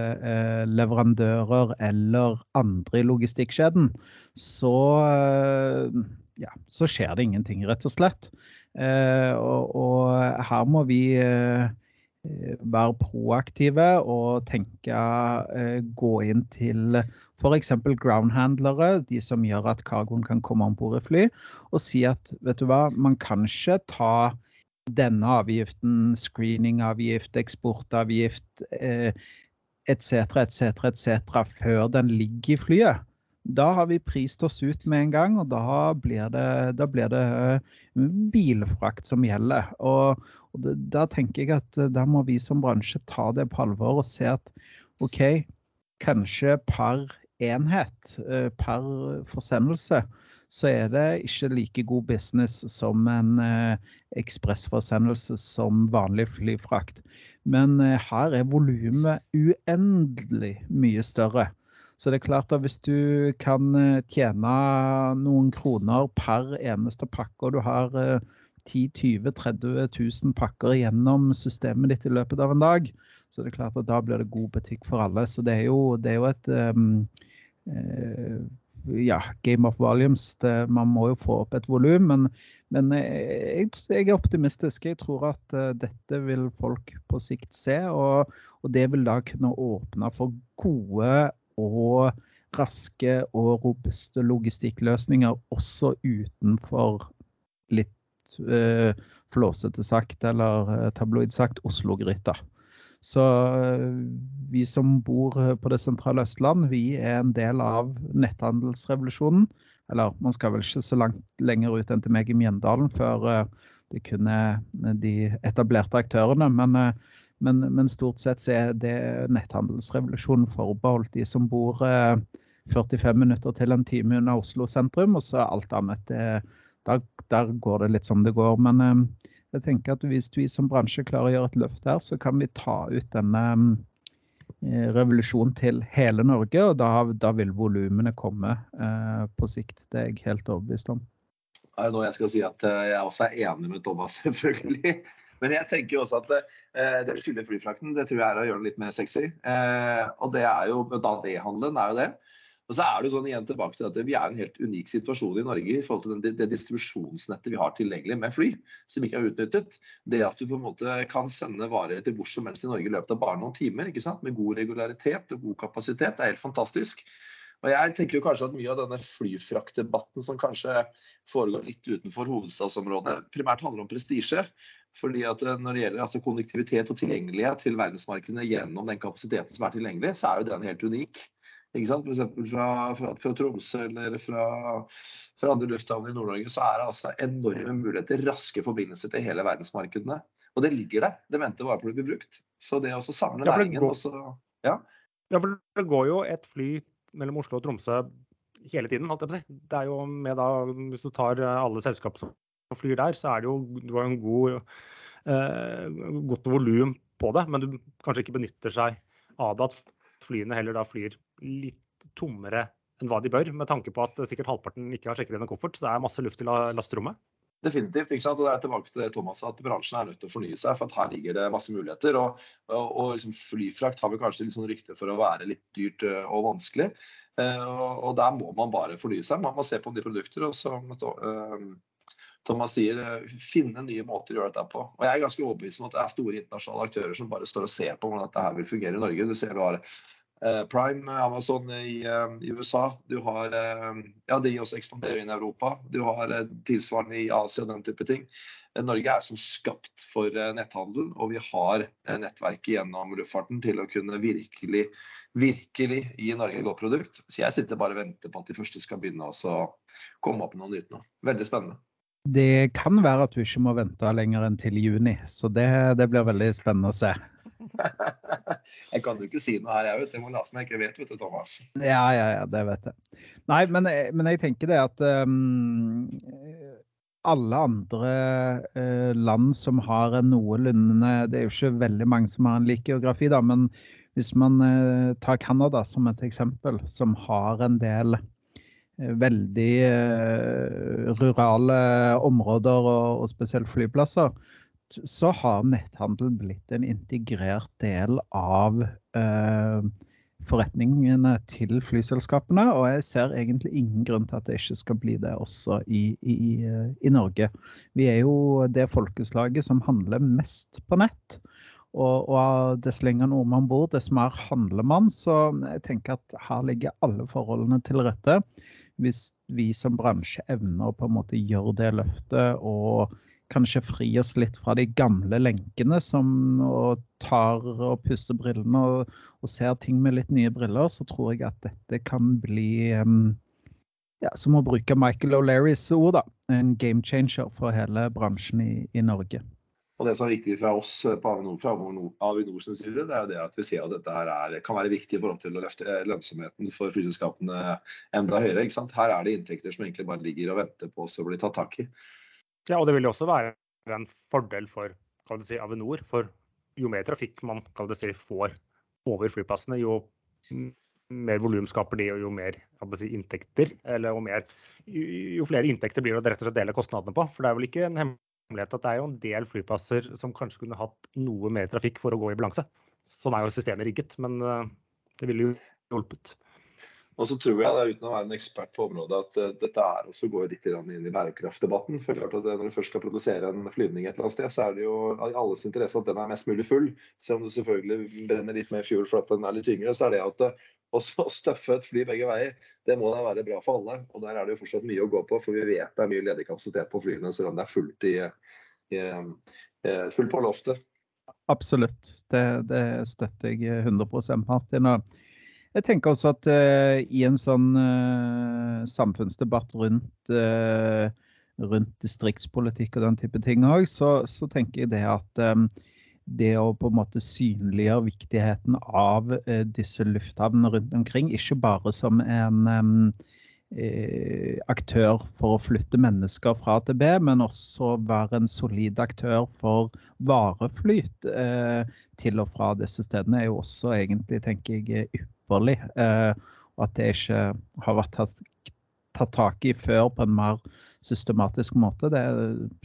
leverandører eller andre i logistikkjeden, så, ja, så skjer det ingenting, rett og slett. Og, og her må vi være proaktive og tenke gå inn til F.eks. groundhandlere, de som gjør at cargoen kan komme om bord i fly, og si at vet du hva, man kan ikke ta denne avgiften, screeningavgift, eksportavgift etc., etc., etc., før den ligger i flyet. Da har vi prist oss ut med en gang, og da blir det, da blir det eh, bilfrakt som gjelder. Og, og da tenker jeg at eh, da må vi som bransje ta det på alvor og se at OK, kanskje par enhet eh, per forsendelse, så er det ikke like god business som en eh, ekspressforsendelse som vanlig flyfrakt. Men eh, her er volumet uendelig mye større. Så det er klart at hvis du kan tjene noen kroner per eneste pakke, og du har 10 20 30 000 pakker gjennom systemet ditt i løpet av en dag, så det er klart at da blir det god butikk for alle. Så det er jo, det er jo et um, ja, game of volumes. Det, man må jo få opp et volum. Men, men jeg, jeg, er optimistisk. Jeg tror at uh, dette vil folk på sikt se. Og, og, det vil da kunne åpne for gode og raske og robuste logistikkløsninger også utenfor litt uh, flåsete sagt eller tabloid sagt Oslo-gryta. Så eh, vi som bor eh, på det sentrale Østland, vi er en del av netthandelsrevolusjonen. Eller man skal vel ikke så langt lenger ut enn til meg i Mjøndalen før eh, det kun er de etablerte aktørene. Men, men, men, stort sett så er det netthandelsrevolusjonen forbeholdt de som bor 45 minutter til en time unna Oslo sentrum. Og så alt annet, det, der, der, går det litt som det går. Men jeg tenker at Hvis vi som bransje klarer å gjøre et løft der, så kan vi ta ut denne eh, revolusjonen til hele Norge. Og da, da vil volumene komme eh, på sikt. Det er jeg helt overbevist om. Det er nå jeg skal si at eh, jeg også er enig med Thomas, selvfølgelig. Men jeg tenker jo også at eh, det å skylde flyfrakten det tror jeg er å gjøre det litt mer sexy. Eh, og det er jo, da det handelen er jo det. Og så er det jo sånn igjen tilbake til at Vi er i en helt unik situasjon i Norge i forhold til den, det distribusjonsnettet vi har tilgjengelig med fly, som ikke er utnyttet. Det at du på en måte kan sende varer til hvor som helst i Norge i løpet av bare noen timer, ikke sant? med god regularitet og god kapasitet, det er helt fantastisk. Og jeg tenker jo kanskje at Mye av denne flyfraktdebatten som kanskje foregår litt utenfor hovedstadsområdet, primært handler om prestisje. Fordi at eh, Når det gjelder altså konnektivitet og tilgjengelighet til verdensmarkedene gjennom den kapasiteten som er tilgjengelig, så er jo den helt unik. Ikke sant? F.eks. Fra, fra, fra Tromsø eller fra, fra andre lufthavner i Nord-Norge, så er det altså enorme muligheter, raske forbindelser til hele verdensmarkedene. Og det ligger der. Det venter bare på å bli brukt. Så det å samle ja, næringen går, også, ja. ja, for det går jo et fly mellom Oslo og Tromsø hele tiden. holdt jeg på å si. Det er jo med da, Hvis du tar alle selskap som flyr der, så er det jo du har en god, eh, godt volum på det. Men du kanskje ikke benytter seg av det at flyene heller da flyr litt tommere enn hva de bør, med tanke på at sikkert halvparten ikke har sjekket inn en koffert. Så det er masse luft i lasterommet. Definitivt. ikke sant? Og det er tilbake til det Thomas sa, at bransjen er nødt til å fornye seg. For at her ligger det masse muligheter. Og, og, og liksom flyfrakt har vi kanskje sånn rykte for å være litt dyrt øh, og vanskelig. Uh, og, og, der må man bare fornye seg. Man må se på de produkter. og som uh, Thomas sier, finne nye måter å gjøre dette på. Og Jeg er ganske overbevist om at det er store internasjonale aktører som bare står og ser på hvordan dette her vil fungere i Norge. Du ser Eh, Prime, Amazon i, eh, i, USA. Du har eh, Ja, de også ekspanderer inn i Europa. Du har tilsvarende i Asia og den type ting. Norge er som skapt for netthandel, og vi har nettverket gjennom luftfarten til å kunne virkelig virkelig gi Norge et godt produkt. Så jeg sitter bare og venter på at de første skal begynne å komme opp med noe nytt nå. Veldig spennende. Det kan være at du ikke må vente lenger enn til juni, så det, det blir veldig spennende å se. jeg kan jo ikke si noe her, jeg vet. Jeg må late som jeg ikke vet, vet du, Thomas. Ja, ja, ja, det vet jeg. Nei, men, men jeg tenker det at um, alle andre uh, land som har en noenlunde Det er jo ikke veldig mange som har en lik geografi, da, men hvis man uh, tar Canada som et eksempel, som har en del uh, veldig rurale områder og spesielt flyplasser, så har netthandel blitt en integrert del av eh, forretningene til flyselskapene. Og jeg ser egentlig ingen grunn til at det ikke skal bli det også i, i, i Norge. Vi er jo det folkeslaget som handler mest på nett. Og, og dess lenger nordmann bor, dess mer handler man. Så jeg tenker at her ligger alle forholdene til rette. Hvis vi som bransje evner å på en måte gjøre det løftet og kanskje fri oss litt fra de gamle lenkene som og tar og pusser brillene og, og, ser ting med litt nye briller, så tror jeg at dette kan bli um, ja, Som å bruke Michael O'Learys ord, da. En game changer for hele bransjen i, i Norge. Og Det som er viktig fra oss på Avinor, fra Avinors side, det er det at vi ser at dette her er, kan være viktig i forhold til å løfte lønnsomheten for flyselskapene enda høyere. ikke sant? Her er det inntekter som egentlig bare ligger og venter på oss å bli tatt tak i. Ja, og det vil også være en fordel for si, Avinor. For jo mer trafikk man si, får over flyplassene, jo mer volum skaper de, og jo mer si, inntekter, eller jo, mer, jo, flere inntekter blir det rett og slett dele kostnadene på. For det er vel ikke en hemmelighet at det er jo en del flyplasser som kanskje kunne hatt noe mer trafikk for å gå i balanse. Sånn er jo systemet rigget, men eh, det ville jo hjulpet. Og så tror jeg, da, uten å være en ekspert på området, at uh, dette er også går litt inn i bærekraftdebatten. For klart at Når du først skal produsere en flyvning et eller annet sted, så er det jo i alles interesse at den er mest mulig full. Selv om du selvfølgelig brenner litt mer fuel for at den er litt tyngre, så er det at uh, å støffe et fly begge veier, det må da være bra for alle. Og der er det jo fortsatt mye å gå på, for vi vet det er mye ledig kapasitet på flyene, selv om det er fullt, i, i, fullt på loftet. Absolutt, det, det støtter jeg 100% Martin. Og jeg tenker også at uh, i en sånn uh, samfunnsdebatt rundt, uh, rundt, distriktspolitikk og den type ting òg, så, så, tenker jeg det at um, det å på en måte synliggjøre viktigheten av disse lufthavnene rundt omkring, ikke bare som en um, aktør for å flytte mennesker fra A til B, men også være en solid aktør for vareflyt til og fra disse stedene, er jo også egentlig, tenker jeg, ypperlig. Eh, og at det ikke har vært tatt, tatt tak i før på en mer systematisk måte. Det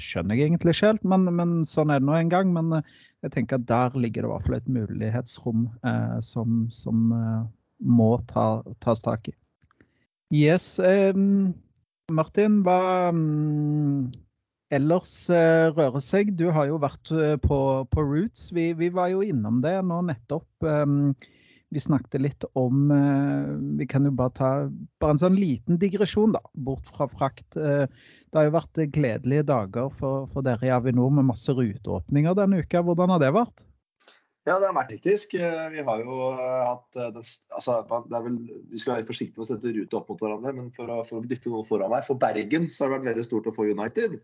skjønner jeg egentlig ikke helt, men, men sånn er det nå en gang. Men eh, jeg tenker at der ligger det i hvert fall et mulighetsrom eh, som, som eh, må ta, tas tak i. Yes. Eh, Martin, hva um, ellers uh, rører seg? Du har jo vært på, på, Roots. Vi, vi, var jo innom det nå nettopp. Um, vi snakket litt om eh, Vi kan jo bare ta bare en sånn liten digresjon, da, bort fra frakt. Eh, det har jo vært gledelige dager for, for dere i Avinor med masse ruteåpninger denne uka. Hvordan har det vært? Ja, det har vært hektisk. Eh, vi har jo hatt altså, vel, Vi skal være forsiktige med å sette ruter opp mot hverandre, men for å, for å dytte noe foran meg For Bergen så har det vært veldig stort å få United.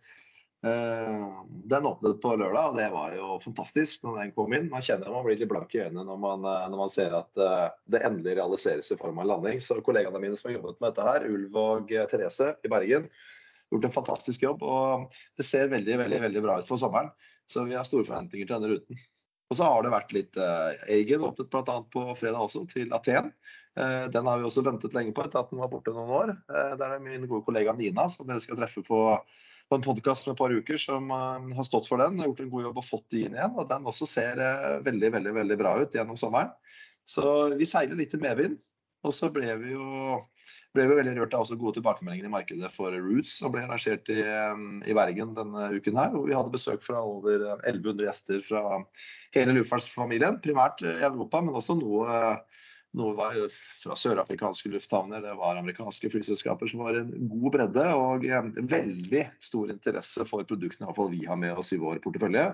Eh, den åpnet på lørdag, og det var jo fantastisk når den kom inn. Man kjenner man blir litt blank i øynene når man, eh, når man ser at eh, det endelig realiseres i form av en landing. Så kollegaene mine som har jobbet med dette her, Ulv og Therese i Bergen, har gjort en fantastisk jobb. Og det ser veldig, veldig, veldig bra ut for sommeren. Så vi har store forventninger til denne ruten. Og så har det vært litt uh, Eigen åpnet bl.a. på fredag også, til Aten. Uh, den har vi også ventet lenge på etter at den var borte noen år. Uh, der er min gode kollega Nina, som dere skal treffe på på en podkast med et par uker som uh, har stått for den. Har gjort en god jobb og fått de inn igjen. Og den også ser uh, veldig, veldig, veldig bra ut gjennom sommeren. Så vi seiler litt i medvind. Og så ble vi jo ble vi veldig rørt av også gode tilbakemeldinger i markedet for Roots, som ble arrangert i, um, i, Bergen denne uken her. Hvor vi hadde besøk fra over 1100 gjester fra hele luftfartsfamilien. Primært i Europa, men også noe noe var fra sørafrikanske lufthavner, det var amerikanske flyselskaper som var en god bredde og veldig stor interesse for produktene i fall vi har med oss i vår portefølje.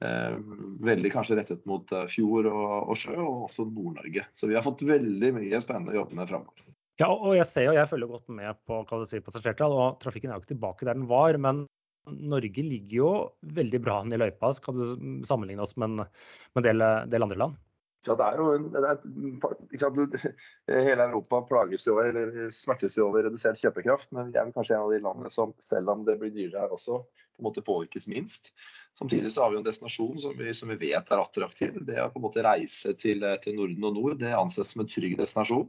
Eh, veldig kanskje rettet mot eh, fjord og, sjø, og også Nord-Norge. Så vi har fått veldig mye spennende å jobbe med framover. Ja, og jeg ser jo, jeg følger godt med på hva du sier passasjertall, og trafikken er jo ikke tilbake der den var. Men Norge ligger jo veldig bra an i løypa. Skal du sammenligne oss med en del, del andre land? Det er jo det er, Hele Europa plages jo, eller smertes jo over redusert kjøpekraft, men vi er kanskje en av de landene som, selv om det blir dyrere her også, på en måte påvirkes minst. Samtidig så har vi en destinasjon som vi, som vi vet er attraktiv. Det å på en måte reise til, til Norden og nord det anses som en trygg destinasjon.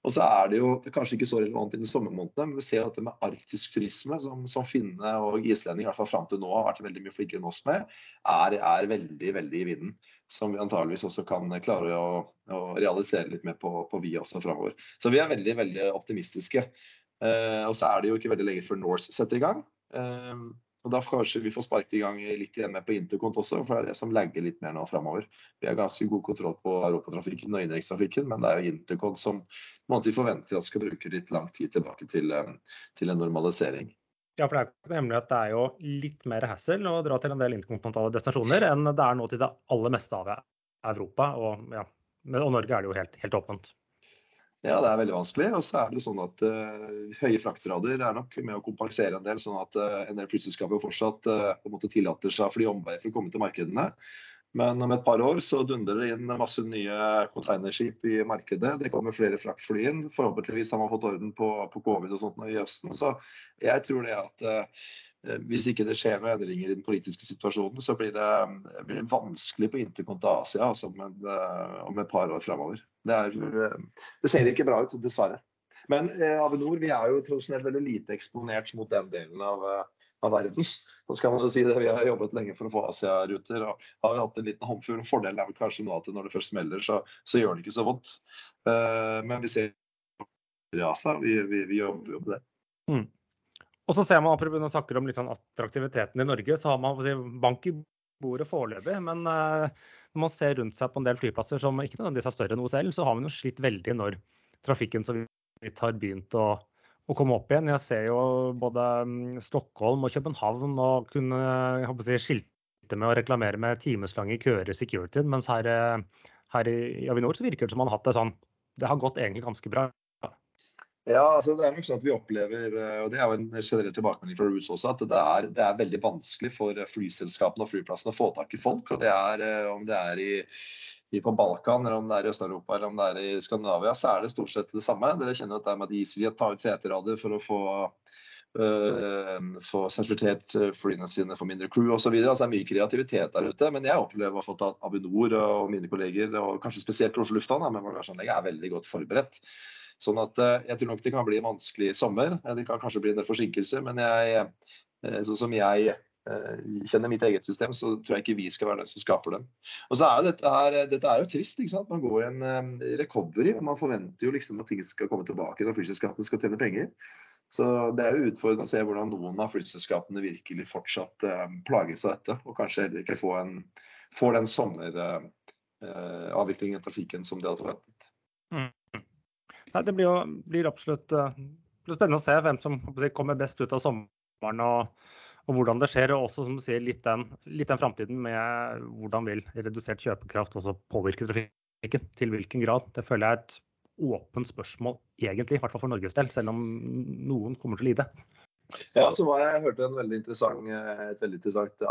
Og så er det jo kanskje ikke så relevant i de sommermånedene, men vi ser at det med arktisk turisme, som, som finne og islendinger i fram til nå har vært veldig mye flinkere enn oss med, er, er, veldig veldig i vinden. Som vi antageligvis også kan klare å, å realisere litt mer på, på vi også framover. Så vi er veldig veldig optimistiske. Eh, og så er det jo ikke veldig lenge før Norse setter i gang. Eh, og Da kanskje vi får sparket i gang litt igjen med på interkont også, for det er det som lagger litt mer nå framover. Vi har ganske god kontroll på europatrafikken og innenrikstrafikken, men det er jo interkont som man forventer at skal bruke litt lang tid tilbake til, eh, til en normalisering. Ja, for det er ikke hemmelig at det er jo litt mer hassle å dra til en del interkontinentale destinasjoner enn det er nå til det aller meste av Europa. Og, ja, og Norge er det jo helt, helt åpent. Ja, det er veldig vanskelig. Og så er det sånn at uh, høye fraktrader er nok med å kompensere en del, sånn at uh, en del flyselskaper fortsatt uh, på en måte tillater seg fly omveier for å komme til markedene. Men om et par år så dundrer det inn masse nye containerskip i markedet. Det kommer flere fraktfly inn. Forhåpentligvis har man fått orden på, på covid og sånt i høsten. Så jeg tror det at hvis ikke det skjer noen endringer i den politiske situasjonen, så blir det, blir det vanskelig på interkont Asia altså om, en, om et par år framover. Det, er, eh, det ser ikke bra ut, dessverre. Men eh, Avinor vi er jo tradisjonelt veldig lite eksponert mot den delen av, eh, av verden. Så skal man jo si det, Vi har jobbet lenge for å få Asia-ruter og har hatt en liten håndfull. Fordelen er vel kanskje nå at når det først smeller, så, så gjør det ikke så vondt. Uh, men vi ser ja, Vi, vi, vi jobber jo med det. Mm. Og så ser man, apropos når snakker om sånn attraktiviteten i Norge, så har man si, bank i bordet foreløpig. Men uh, når man ser rundt seg på en del flyplasser som ikke nødvendigvis er større enn OCL, så har man jo slitt veldig når trafikken så vidt har begynt å, å, komme opp igjen. Jeg ser jo både um, Stockholm og København og kunne jeg håper å si, skilte med å reklamere med timeslange køer i security, mens her, eh, her i Avinor så virker det som man har hatt det sånn Det har gått egentlig ganske bra. Ja, altså det er nok sånn at vi opplever, eh, og det er jo en generell tilbakemelding fra Roots også, at det er, det er, veldig vanskelig for flyselskapene og flyplassene å få tak i folk. og det er, eh, Om det er i, i på Balkan, eller om det er i Øst-Europa eller om det er i Skandinavia, så er det stort sett det samme. Dere kjenner at det er med at Israel tar ut seterader for å få Uh, få sertifisert flyene sine for mindre crew osv. Altså, det er mye kreativitet der ute. Men jeg opplever at Avinor og mine kolleger, og kanskje spesielt Oslo lufthavn, er veldig godt forberedt. Sånn at eh, jeg tror nok det kan bli en vanskelig sommer. Det kan kanskje bli en del forsinkelser. Men jeg, eh, sånn som jeg eh, kjenner mitt eget system, så tror jeg ikke vi skal være den som skaper dem. Og så er dette, her, dette er jo trist. ikke sant? Man går i en recovery, og man forventer jo liksom at ting skal komme tilbake når flyselskapene skal tjene penger. Så det er jo utfordrende å se hvordan noen av flyselskapene virkelig fortsatt plages av dette, og kanskje heller ikke får, en, får den sommeravviklingen av trafikken som de hadde forventet. Mm. Nei, det blir, jo, blir absolutt uh, blir spennende å se hvem som kommer best ut av sommeren. og, og hvordan det skjer, og også som du sier, litt den, litt den framtiden med hvordan vil redusert kjøpekraft også påvirke trafikken. Til hvilken grad. Det føler jeg er et åpent spørsmål, egentlig, i hvert fall for Norges del, selv om noen kommer til å lide. Ja, så var jeg, jeg hørte en veldig eh, et veldig interessant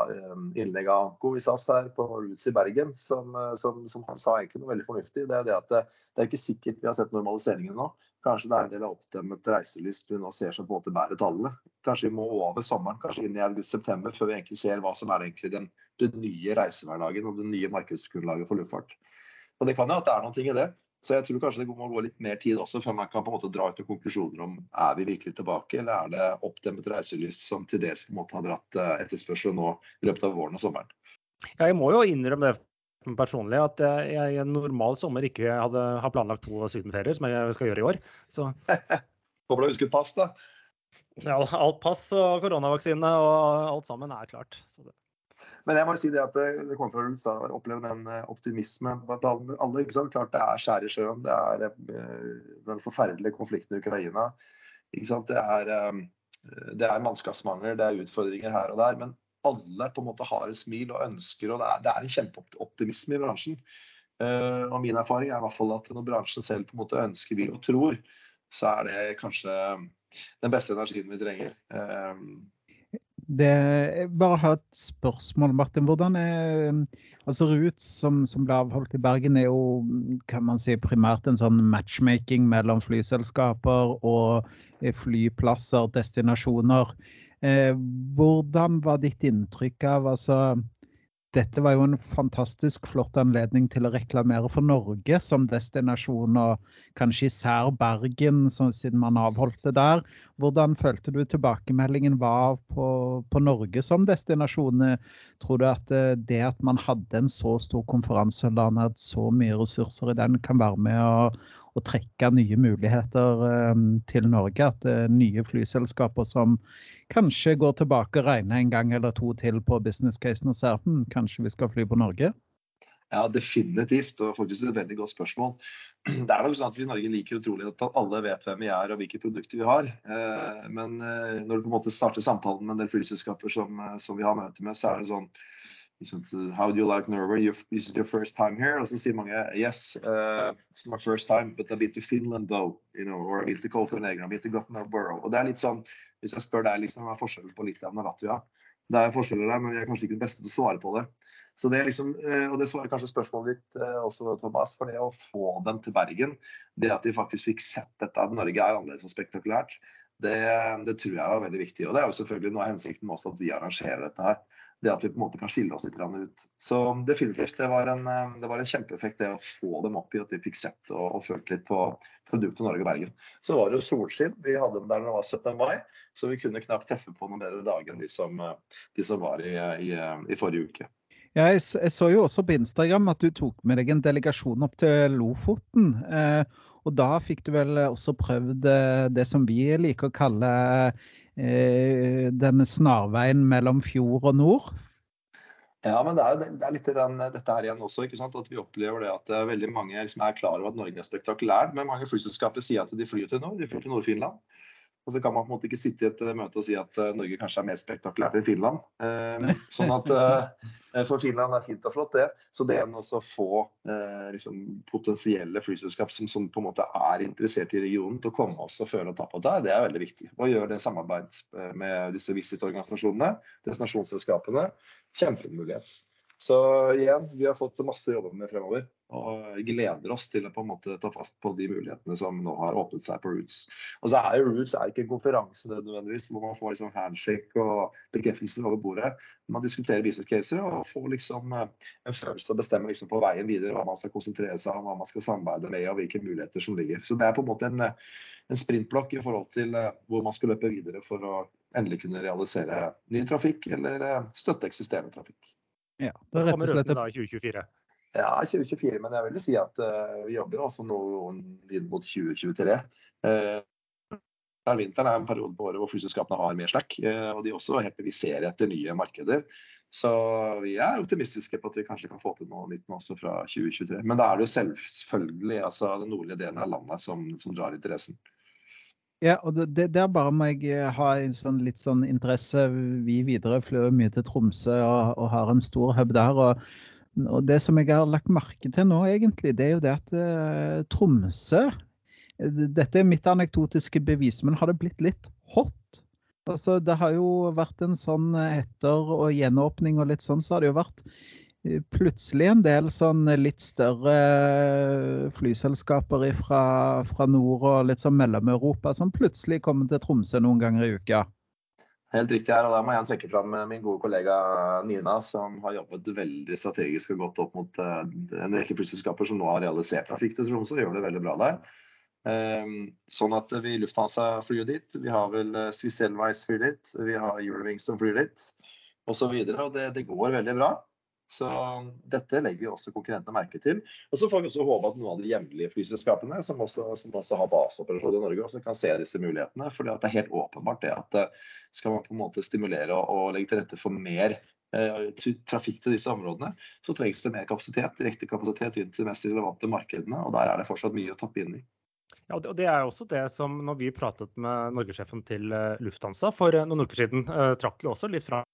innlegg av Anko i SAS her på Roots i Bergen, som, eh, som, som, han sa egentlig noe veldig fornuftig. Det er det at det, det er ikke sikkert vi har sett normaliseringen nå. Kanskje det er en del av oppdemmet reiselyst vi nå ser som på en måte bærer tallene. Kanskje vi må over sommeren, kanskje inn i august-september, før vi egentlig ser hva som er egentlig den, den nye reisehverdagen og det nye markedsgrunnlaget for luftfart. Og Det kan jo at det er noe i det. Så jeg tror kanskje det må gå litt mer tid også før man kan på en måte dra ut noen konklusjoner om er vi virkelig tilbake, eller er det oppdemmet reiselyst som til dels på en måte har dratt eh, etterspørselen nå i løpet av våren og sommeren. Ja, jeg må jo innrømme det personlig at jeg i en normal sommer ikke hadde, har planlagt to sydenferier, som jeg skal gjøre i år. Så Håper du husker pass, da. Ja, alt pass og koronavaksine og alt sammen er klart. Så det. Men jeg må si det at eh, det kommer fra å oppleve den eh, optimismen blant alle. ikke sant? Klart det er skjær i sjøen, det er eh, den forferdelige konflikten i Ukraina. ikke sant? Det er, det er mannskapsmangler, det er utfordringer her og der. Men alle på en måte har et smil og ønsker, og det er, det er en kjempeoptimisme i bransjen. Og min erfaring er i hvert fall at når bransjen selv på en måte ønsker, vil og tror, så er det kanskje den beste energien vi trenger. Det, bare har et spørsmål, Martin. Hvordan er altså Rut, som, som, ble avholdt i Bergen, er jo kan man si, primært en sånn matchmaking mellom flyselskaper og eh, flyplasser, destinasjoner. Eh, hvordan var ditt inntrykk av altså, dette var jo en fantastisk flott anledning til å reklamere for Norge som destinasjon, og kanskje især Bergen, siden man avholdt det der. Hvordan følte du tilbakemeldingen var på, på, Norge som destinasjon? Tror du at eh, det at man hadde en så stor konferanse og la ned så mye ressurser i den, kan være med å, å trekke nye muligheter um, til Norge? At uh, nye flyselskaper som kanskje går tilbake og regner en gang eller to til på business-casen og ser hm, kanskje vi skal fly på Norge? Ja, definitivt. Og faktisk et veldig godt spørsmål. Det er nok sånn at Vi i Norge liker utrolig at alle vet hvem vi er og hvilke produkter vi har. Eh, men eh, når du på en måte starter samtalen med en del flyselskaper som, som vi har møte med, så er det sånn How do you like Norway? Is it your first time here? Og så sier mange yes, uh, it's my first time, but I've been to Finland though. You know, or I've been to Copenhagen, I've been to Gothenburg. Og det er litt sånn, Hvis jeg spør deg liksom, hva er forskjellen på Litauen og Latvia, det er forskjeller der, men vi er kanskje ikke den beste til å svare på det. Så det er liksom, uh, og det svarer kanskje spørsmålet ditt uh, også, Thomas. For det å få dem til Bergen, det at de faktisk fikk sett dette at Norge er annerledes og spektakulært, det, det, tror jeg er veldig viktig. Og det er jo selvfølgelig noe av hensikten med også at vi arrangerer dette her det at vi på en måte kan skille oss litt ut. Så definitivt, det var, en, eh, det var en kjempeeffekt det å få dem opp i at de fikk sett og, og følt litt på produktet Norge og Bergen. Så var det jo solskinn. Vi hadde dem der når det var 17. mai, så vi kunne knapt treffe på noen bedre dag enn de som, de som var i, i, i, forrige uke. Ja, jeg, jeg, så jo også på Instagram at du tok med deg en delegasjon opp til Lofoten. Eh, Og da fikk du vel også prøvd det som vi liker å kalle eh, denne snarveien mellom fjord og nord? Ja, men det er, det er litt den, dette her igjen også. ikke sant? At vi opplever det at veldig mange liksom er klar over at Norge er spektakulært. Men mange flyselskaper sier at de flyr til nord. De flyr til Nord-Finland. Og så kan man på en måte ikke sitte i et møte og si at Norge kanskje er mer spektakulært enn Finland. Eh, sånn at eh, For Finland er fint og flott, det. Så det å få eh, liksom, potensielle flyselskap som, som, på en måte er interessert i regionen, til å komme oss og føle og ta på der, det er veldig viktig. Og gjøre det samarbeid med disse visit-organisasjonene, destinasjonsselskapene, kjempemulighet. Så igjen, vi har fått masse å jobbe med fremover. Og gleder oss til å på en måte ta fast på de mulighetene som nå har åpnet seg på Roots. Og så er jo Roots er ikke en konferanse nødvendigvis hvor man får liksom handshake og bekreftelser over bordet. Man diskuterer business caser og får liksom eh, en følelse og bestemmer liksom på veien videre hva man skal konsentrere seg om, hva man skal samarbeide med og hvilke muligheter som ligger. Så det er på en måte en, en sprintblokk i forhold til eh, hvor man skal løpe videre for å endelig kunne realisere ny trafikk eller eh, støtte eksisterende trafikk. Ja, det er rett og slett... 2024. Ja, 2024, men jeg vil si at uh, vi jobber også nå inn mot 2023. Uh, Vinteren er en periode på året hvor flyselskapene har mer slack, uh, og de også helt bevisst ser etter nye markeder. Så vi er optimistiske på at vi kanskje kan få til noe nytt også fra 2023. Men da er det jo selvfølgelig altså, den nordlige delen av landet som, som drar interessen. Ja, og det, der bare må jeg eh, ha en sånn, litt sånn interesse. Vi videre flyr mye til Tromsø og, og, har en stor hub der. Og, og, det som jeg har lagt merke til nå, egentlig, det er jo det at uh, Tromsø eh, Dette er mitt anekdotiske bevis, men har det blitt litt hot? Altså, det har jo vært en sånn etter og gjenåpning og litt sånn, så har det jo vært plutselig en del sånn litt større flyselskaper fra, fra nord og litt sånn Mellom-Europa som plutselig kommer til Tromsø noen ganger i uka. Helt riktig her, og Da må jeg trekke fram min gode kollega Nina, som har jobbet veldig strategisk og gått opp mot eh, en rekke flyselskaper som nå har realisert trafikk til Tromsø og gjør det veldig bra der. Sånn at vi Lufthansa flyr dit. Vi har vel eh, Swiss Elvice flyr dit. Vi har Eurowings som flyr dit, osv. Det, det går veldig bra. Så dette legger jo også konkurrentene merke til. Og så får vi også håpe at noen av de hjemlige flyselskapene som også, som også har baseoperasjon i Norge, også kan se disse mulighetene. For det er helt åpenbart det at eh, skal man på en måte stimulere og, legge til rette for mer eh, trafikk til disse områdene, så trengs det mer kapasitet, direkte kapasitet inn til de mest relevante markedene. Og der er det fortsatt mye å tappe inn i. Ja, og Det er også det som når vi pratet med norgessjefen til eh, Lufthansa for noen uker siden, trakk jo også litt fram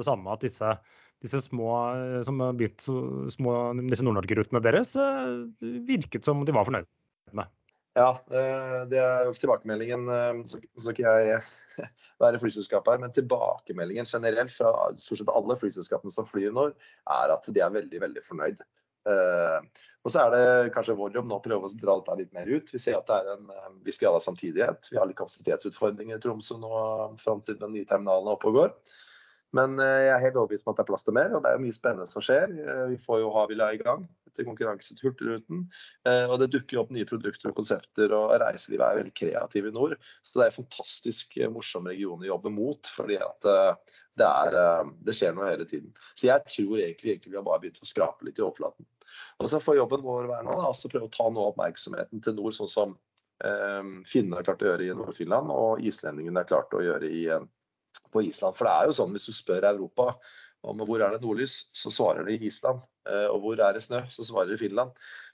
det samme at disse disse små, eh, som har begynt, små, disse Nord-Norge-rutene deres eh, virket som de var fornøyd med. Ja, eh, det er tilbakemeldingen. Så skal ikke jeg være flyselskap her, men tilbakemeldingen generelt fra stort sett alle flyselskapene som flyr nå, er at de er veldig, veldig fornøyd. Og så er det kanskje vår jobb nå å prøve å dra dette litt mer ut. Vi ser at det er en viss grad av samtidighet. Vi har litt kapasitetsutfordringer i Tromsø nå fram til den nye terminalen er oppe og går. Men eh, jeg er helt overbevist om at det er plass til mer, og det er mye spennende som skjer. Eh, vi får jo Havila i gang etter konkurranse til Hurtigruten. Eh, og det dukker opp nye produkter og konsepter, og reiselivet er veldig kreativt i nord. Så det er en fantastisk morsom region å jobbe mot, fordi at det, er, det skjer noe hele tiden. Så jeg tror egentlig, egentlig vi har bare begynt å skrape litt i overflaten. Og så får jobben vår være nå da, prøve å ta noe av oppmerksomheten til nord, sånn som eh, finnene har klart å gjøre i Nord-Finland, og islendingene har klart å gjøre i eh, på Island. For det er jo sånn hvis du spør Europa om hvor er det nordlys, så svarer de Island. Eh, og hvor er det snø, så svarer de Finland.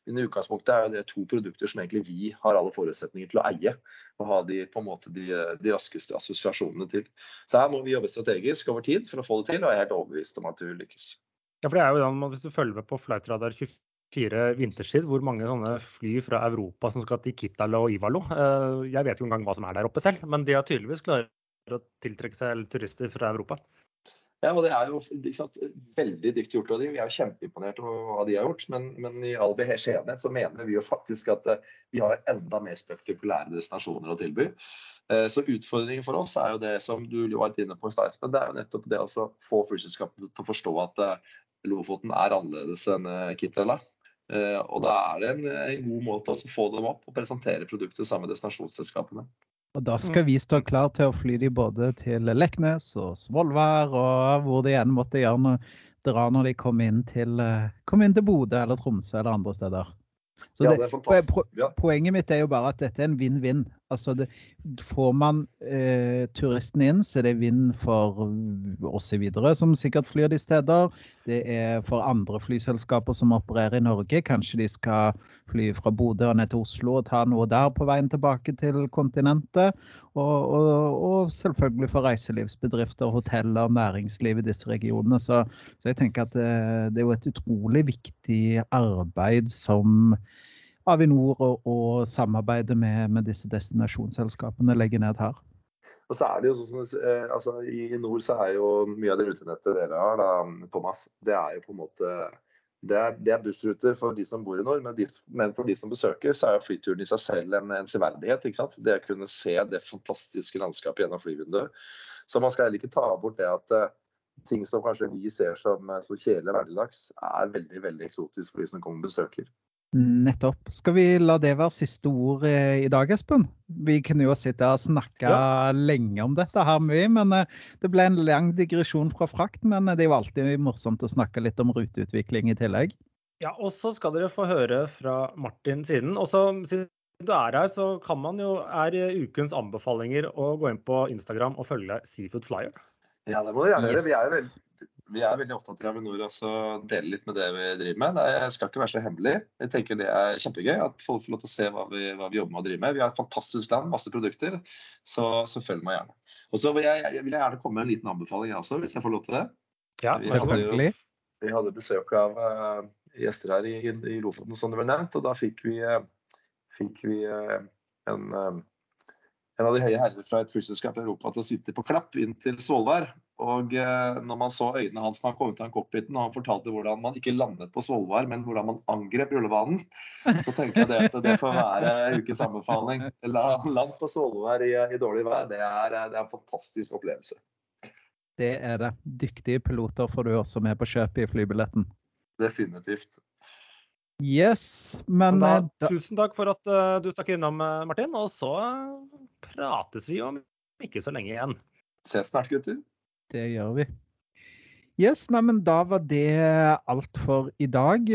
Men i utgangspunktet er det to produkter som egentlig vi har alle forutsetninger til å eie. Og ha de, på en måte de, de raskeste assosiasjonene til. Så her må vi jobbe strategisk over tid for å få det til, og jeg er helt overbevist om at du lykkes. Ja, for det er jo da, Hvis du følger med på Flightradar 24 vinterstid, hvor mange sånne fly fra Europa som skal til Kitala og Ivalo eh, Jeg vet jo engang hva som er der oppe selv, men de har tydeligvis klart å tiltrekke seg turister fra Europa. Ja, og Det er jo sant, veldig dyktig gjort av dem. Vi er jo kjempeimponert over hva de har gjort. Men, men i all beskjedenhet så mener vi jo faktisk at uh, vi har enda mer spektakulære destinasjoner å tilby. Uh, så utfordringen for oss er jo det som du var inne på i stad, det er jo nettopp det å få flyselskapene til å forstå at uh, Lofoten er annerledes enn Kitlela. Og da er det en, en god måte å få dem opp og presentere produktet sammen med destinasjonsselskapene. Og da skal vi stå klar til å fly de både til Leknes og Svolvær og hvor de igjen måtte gjerne dra når de kom inn til, eh, kom inn til Bodø eller Tromsø eller andre steder. Så det, det poenget mitt er jo bare at dette er en vinn-vinn. Altså det, får man eh, turisten inn, så er det vind for oss videre, som sikkert flyr de steder. Det er for andre flyselskaper som opererer i Norge. Kanskje de skal fly fra Bodø og ned til Oslo og ta noe der på veien tilbake til kontinentet. Og, og, og selvfølgelig for reiselivsbedrifter, hoteller, næringsliv i disse regionene. Så, så jeg tenker at det, det er jo et utrolig viktig arbeid som Avinor og, og samarbeidet med, med, disse destinasjonsselskapene legger ned her. Og så er det jo sånn eh, altså, I nord så er jo mye av det rutenettet dere har, da, Thomas, det er jo på en måte det er, det er, bussruter for de som bor i nord, men, de, men, for de som besøker, så er jo flyturen i seg selv en, en severdighet. Det å kunne se det fantastiske landskapet gjennom flyvinduet. Så man skal heller ikke ta bort det at uh, ting som kanskje vi ser som, eh, som kjedelig hverdags, er veldig veldig eksotisk for de som kommer og besøker. Nettopp. Skal vi la det være siste ord eh, i dag, Espen? Vi kunne jo sitte og snakke ja. lenge om dette her mye, men eh, det ble en lang digresjon fra frakt. Men det er jo alltid morsomt å snakke litt om ruteutvikling i tillegg. Ja, og så skal dere få høre fra Martin siden. Og siden du er her, så kan man jo, er ukens anbefalinger å gå inn på Instagram og følge Seafood Flyer. Ja, det må dere gjerne gjøre. Vi er jo veldig vi er veldig opptatt av Avinor og dele litt med det vi driver med. Det skal ikke være så hemmelig. Jeg tenker Det er kjempegøy at folk får lov til å se hva vi, hva vi jobber med å drive med. Vi har et fantastisk land, masse produkter, så, så følg meg gjerne. Og så vil jeg, vil jeg, gjerne komme med en liten anbefaling også, hvis jeg får lov til det. Ja, selvfølgelig. Vi, hadde besøk av uh, gjester her i, i, Lofoten, som det ble nevnt, og da fikk vi, uh, fikk vi uh, en en av de høye herrer fra et flyselskap i Europa til å sitte på klapp inn til Svolvær. Og eh, når man så øynene hans når han kom ut av cockpiten og han fortalte hvordan man ikke landet på Svolvær, men hvordan man angrep rullebanen, så tenker jeg det at det får være ukens anbefaling. Land på Svolvær i, i, dårlig vær, det er, det er en fantastisk opplevelse. Det er det. Dyktige piloter får du også med på kjøpet i flybilletten. Definitivt. Yes, men, da, da, eh, Tusen takk for at uh, du stakk innom, Martin. Og så prates vi om ikke så lenge igjen. Ses snart, gutter. Det gjør vi. Yes, nei, men Da var det alt for i dag.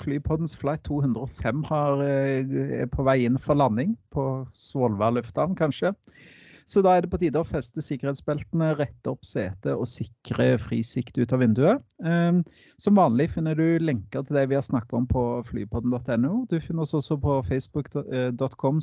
Flypoddens flight 205 har, er på vei inn for landing på Svolvær lufthavn, kanskje. Så da er det på tide å feste sikkerhetsbeltene, rette opp setet og sikre fri sikt ut av vinduet. Ehm, som vanlig finner du lenker til det vi har snakket om på flypodden.no. Du finner oss også på facebook.com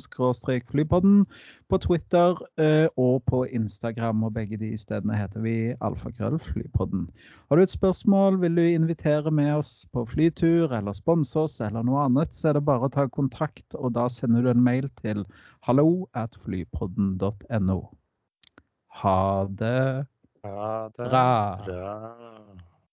flypodden, på Twitter eh, og på Instagram. Og begge de stedene heter vi alfakrøllflypodden. Har du et spørsmål, vil du invitere med oss på flytur eller sponse oss eller noe annet, så er det bare å ta kontakt, og da sender du en mail til hallo at flypodden.no. Ha det bra.